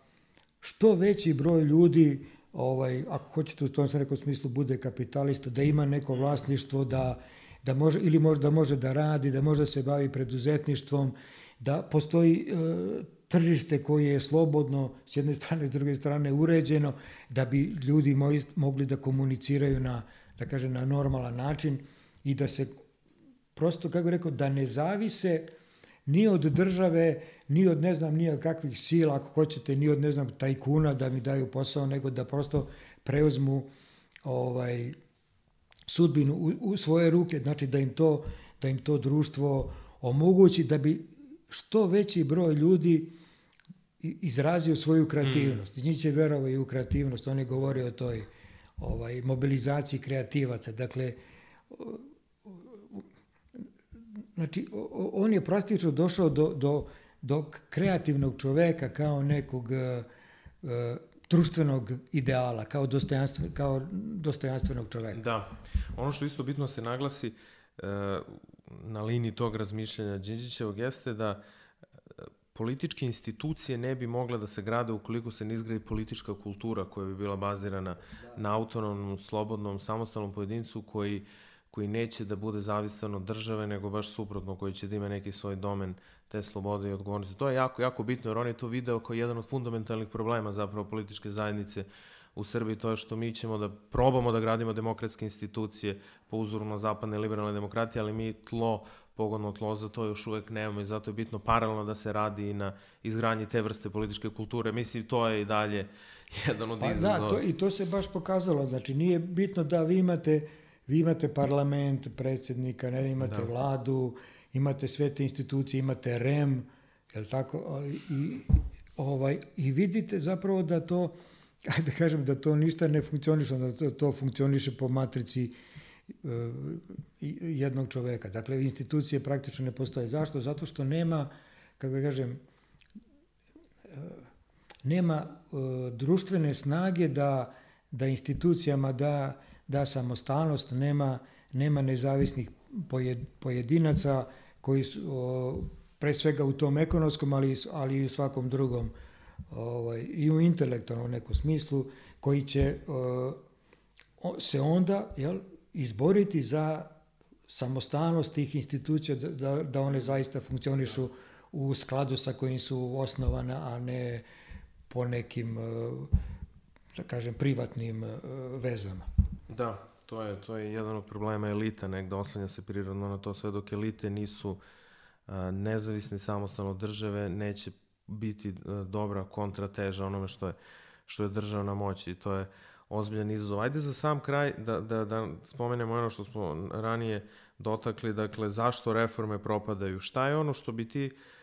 što veći broj ljudi, ovaj, ako hoćete u tom rekao smislu, bude kapitalista, da ima neko vlasništvo, da, da može, ili može, da može da radi, da može da se bavi preduzetništvom, da postoji e, tržište koje je slobodno s jedne strane, s druge strane uređeno, da bi ljudi mogli da komuniciraju na, da kažem, na normalan način i da se prosto, kako bih rekao, da ne zavise ni od države, ni od ne znam nije kakvih sila, ako hoćete, ni od ne znam tajkuna da mi daju posao, nego da prosto preuzmu ovaj, sudbinu u, u svoje ruke, znači da im to, da im to društvo omogući da bi što veći broj ljudi izrazio svoju kreativnost. Mm. Njih će verovati i u kreativnost. Oni govore o toj ovaj, mobilizaciji kreativaca. Dakle, znači, on je praktično došao do, do, do kreativnog čoveka kao nekog uh, društvenog ideala, kao, dostojanstven, kao dostojanstvenog čoveka. Da. Ono što isto bitno se naglasi uh, na liniji tog razmišljanja Đinđićevog jeste da političke institucije ne bi mogle da se grade ukoliko se ne izgradi politička kultura koja bi bila bazirana da. na autonomnom, slobodnom, samostalnom pojedincu koji koji neće da bude zavistan od države, nego baš suprotno, koji će da ima neki svoj domen te slobode i odgovornosti. To je jako, jako bitno, jer on je to video kao jedan od fundamentalnih problema zapravo političke zajednice u Srbiji, to je što mi ćemo da probamo da gradimo demokratske institucije po uzoru na zapadne liberalne demokratije, ali mi tlo pogodno tlo za to još uvek nemamo i zato je bitno paralelno da se radi i na izgradnji te vrste političke kulture. Mislim, to je i dalje jedan od pa, izazova. Da, to, i to se baš pokazalo. Znači, nije bitno da vi imate, vi imate parlament, predsednika, ne, imate da. vladu, imate sve te institucije, imate REM, je tako? I, ovaj, I vidite zapravo da to, ajde da kažem, da to ništa ne funkcioniše, da to, to funkcioniše po matrici E, jednog čoveka. Dakle, institucije praktično ne postoje. Zašto? Zato što nema, kako ga kažem, e, nema e, društvene snage da, da institucijama da, da samostalnost, nema, nema nezavisnih pojedinaca koji su pre svega u tom ekonomskom, ali, ali i u svakom drugom ovaj, i u intelektualnom nekom smislu, koji će se onda jel, izboriti za samostalnost tih institucija, da, da one zaista funkcionišu u skladu sa kojim su osnovane, a ne po nekim, da kažem, privatnim vezama. Da, to je, to je jedan od problema elita, negde oslanja se prirodno na to sve dok elite nisu nezavisne samostalno države, neće biti dobra kontrateža onome što je, što je državna moć i to je ozbiljan izazov. Ajde za sam kraj da, da, da spomenemo ono što smo ranije dotakli, dakle zašto reforme propadaju, šta je ono što bi ti uh,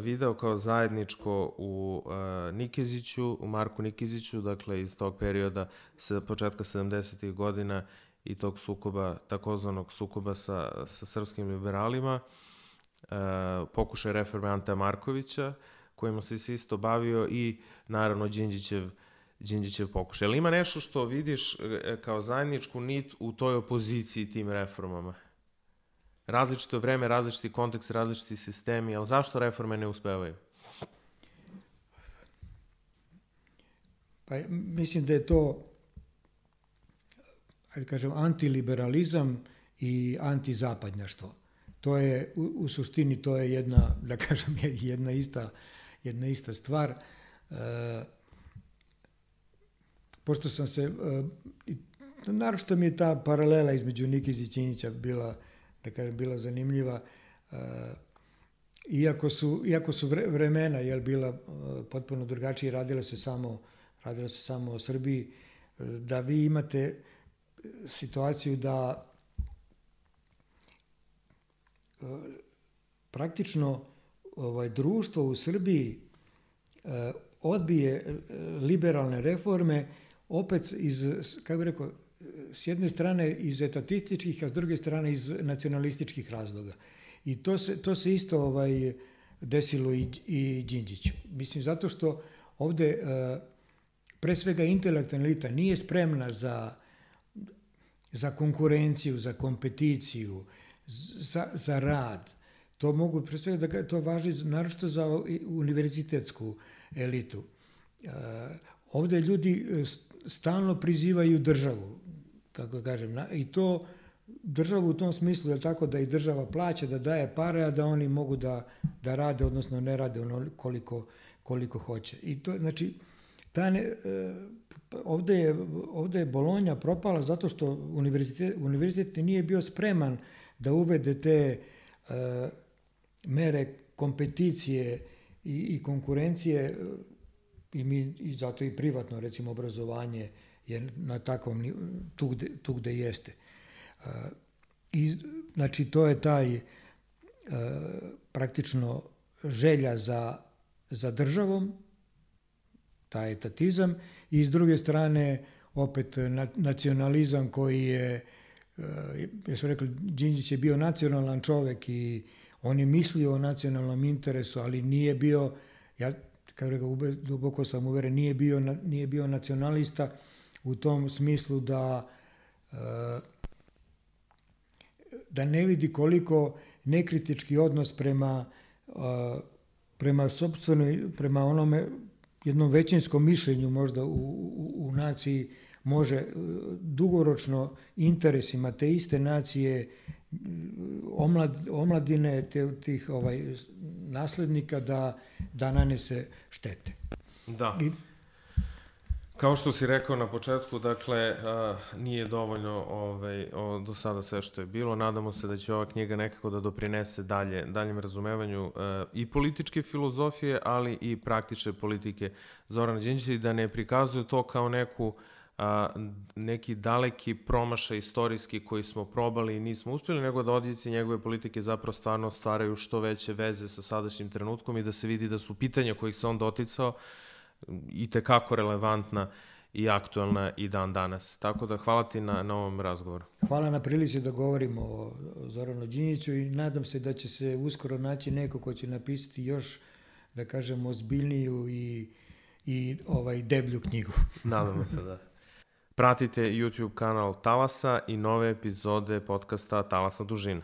video kao zajedničko u uh, Nikeziću, u Marku Nikeziću, dakle iz tog perioda sa početka 70. godina i tog sukoba, takozvanog sukoba sa, sa srpskim liberalima, uh, pokušaj reforme Ante Markovića, kojima se isto bavio i naravno Đinđićev Đinđićev pokušaj. Ali ima nešto što vidiš e, kao zajedničku nit u toj opoziciji tim reformama? Različito vreme, različiti kontekst, različiti sistemi, ali zašto reforme ne uspevaju? Pa mislim da je to ajde kažem, antiliberalizam i antizapadnjaštvo. To je, u, u suštini, to je jedna, da kažem, jedna ista, jedna ista stvar. E, pošto sam se, uh, naročito mi je ta paralela između Nikiza i Ćinjića bila, da kažem, bila zanimljiva, uh, iako su, iako su vremena jel, bila uh, potpuno drugačije, radilo se samo, radilo se samo o Srbiji, da vi imate situaciju da praktično ovaj društvo u Srbiji odbije liberalne reforme opet iz, kako bih rekao, s jedne strane iz etatističkih, a s druge strane iz nacionalističkih razloga. I to se, to se isto ovaj, desilo i, i Đinđiću. Mislim, zato što ovde e, pre svega intelektualna elita nije spremna za, za konkurenciju, za kompeticiju, za, za rad. To mogu pre svega da to važi naročito za univerzitetsku elitu. E, ovde ljudi e, stalno prizivaju državu, kako kažem, i to državu u tom smislu je tako da i država plaća, da daje pare, a da oni mogu da, da rade, odnosno ne rade ono koliko, koliko hoće. I to, znači, ta ne, e, ovde, je, ovde je Bolonja propala zato što univerzitet, univerzitet nije bio spreman da uvede te uh, mere kompeticije i, i konkurencije i, mi, i zato i privatno recimo obrazovanje je na takvom tu gde, tu gde jeste. Uh, I, znači, to je taj uh, praktično želja za, za državom, taj etatizam, i s druge strane opet nacionalizam koji je, uh, ja sam rekao, Đinđić je bio nacionalan čovek i on je mislio o nacionalnom interesu, ali nije bio, ja kao rekao, duboko sam uveren, nije bio, nije bio nacionalista u tom smislu da uh, da ne vidi koliko nekritički odnos prema, prema sobstvenoj, prema onome jednom većinskom mišljenju možda u, u, u naciji može e, dugoročno interesima te iste nacije omlad, omladine te, tih ovaj, naslednika da, da nanese štete. Da. I, Kao što si rekao na početku, dakle, nije dovoljno ovaj, o, do sada sve što je bilo. Nadamo se da će ova knjiga nekako da doprinese dalje, daljem razumevanju i političke filozofije, ali i praktične politike Zorana Đinđića i da ne prikazuje to kao neku a, neki daleki promašaj istorijski koji smo probali i nismo uspeli, nego da odjeci njegove politike zapravo stvarno stvaraju što veće veze sa sadašnjim trenutkom i da se vidi da su pitanja kojih se on doticao i tekako relevantna i aktuelna i dan danas. Tako da hvala ti na, na ovom razgovoru. Hvala na prilici da govorimo o Zoranu Đinjiću i nadam se da će se uskoro naći neko ko će napisati još, da kažemo, ozbiljniju i, i ovaj deblju knjigu. Nadamo se da. Pratite YouTube kanal Talasa i nove epizode podcasta Talasna dužina.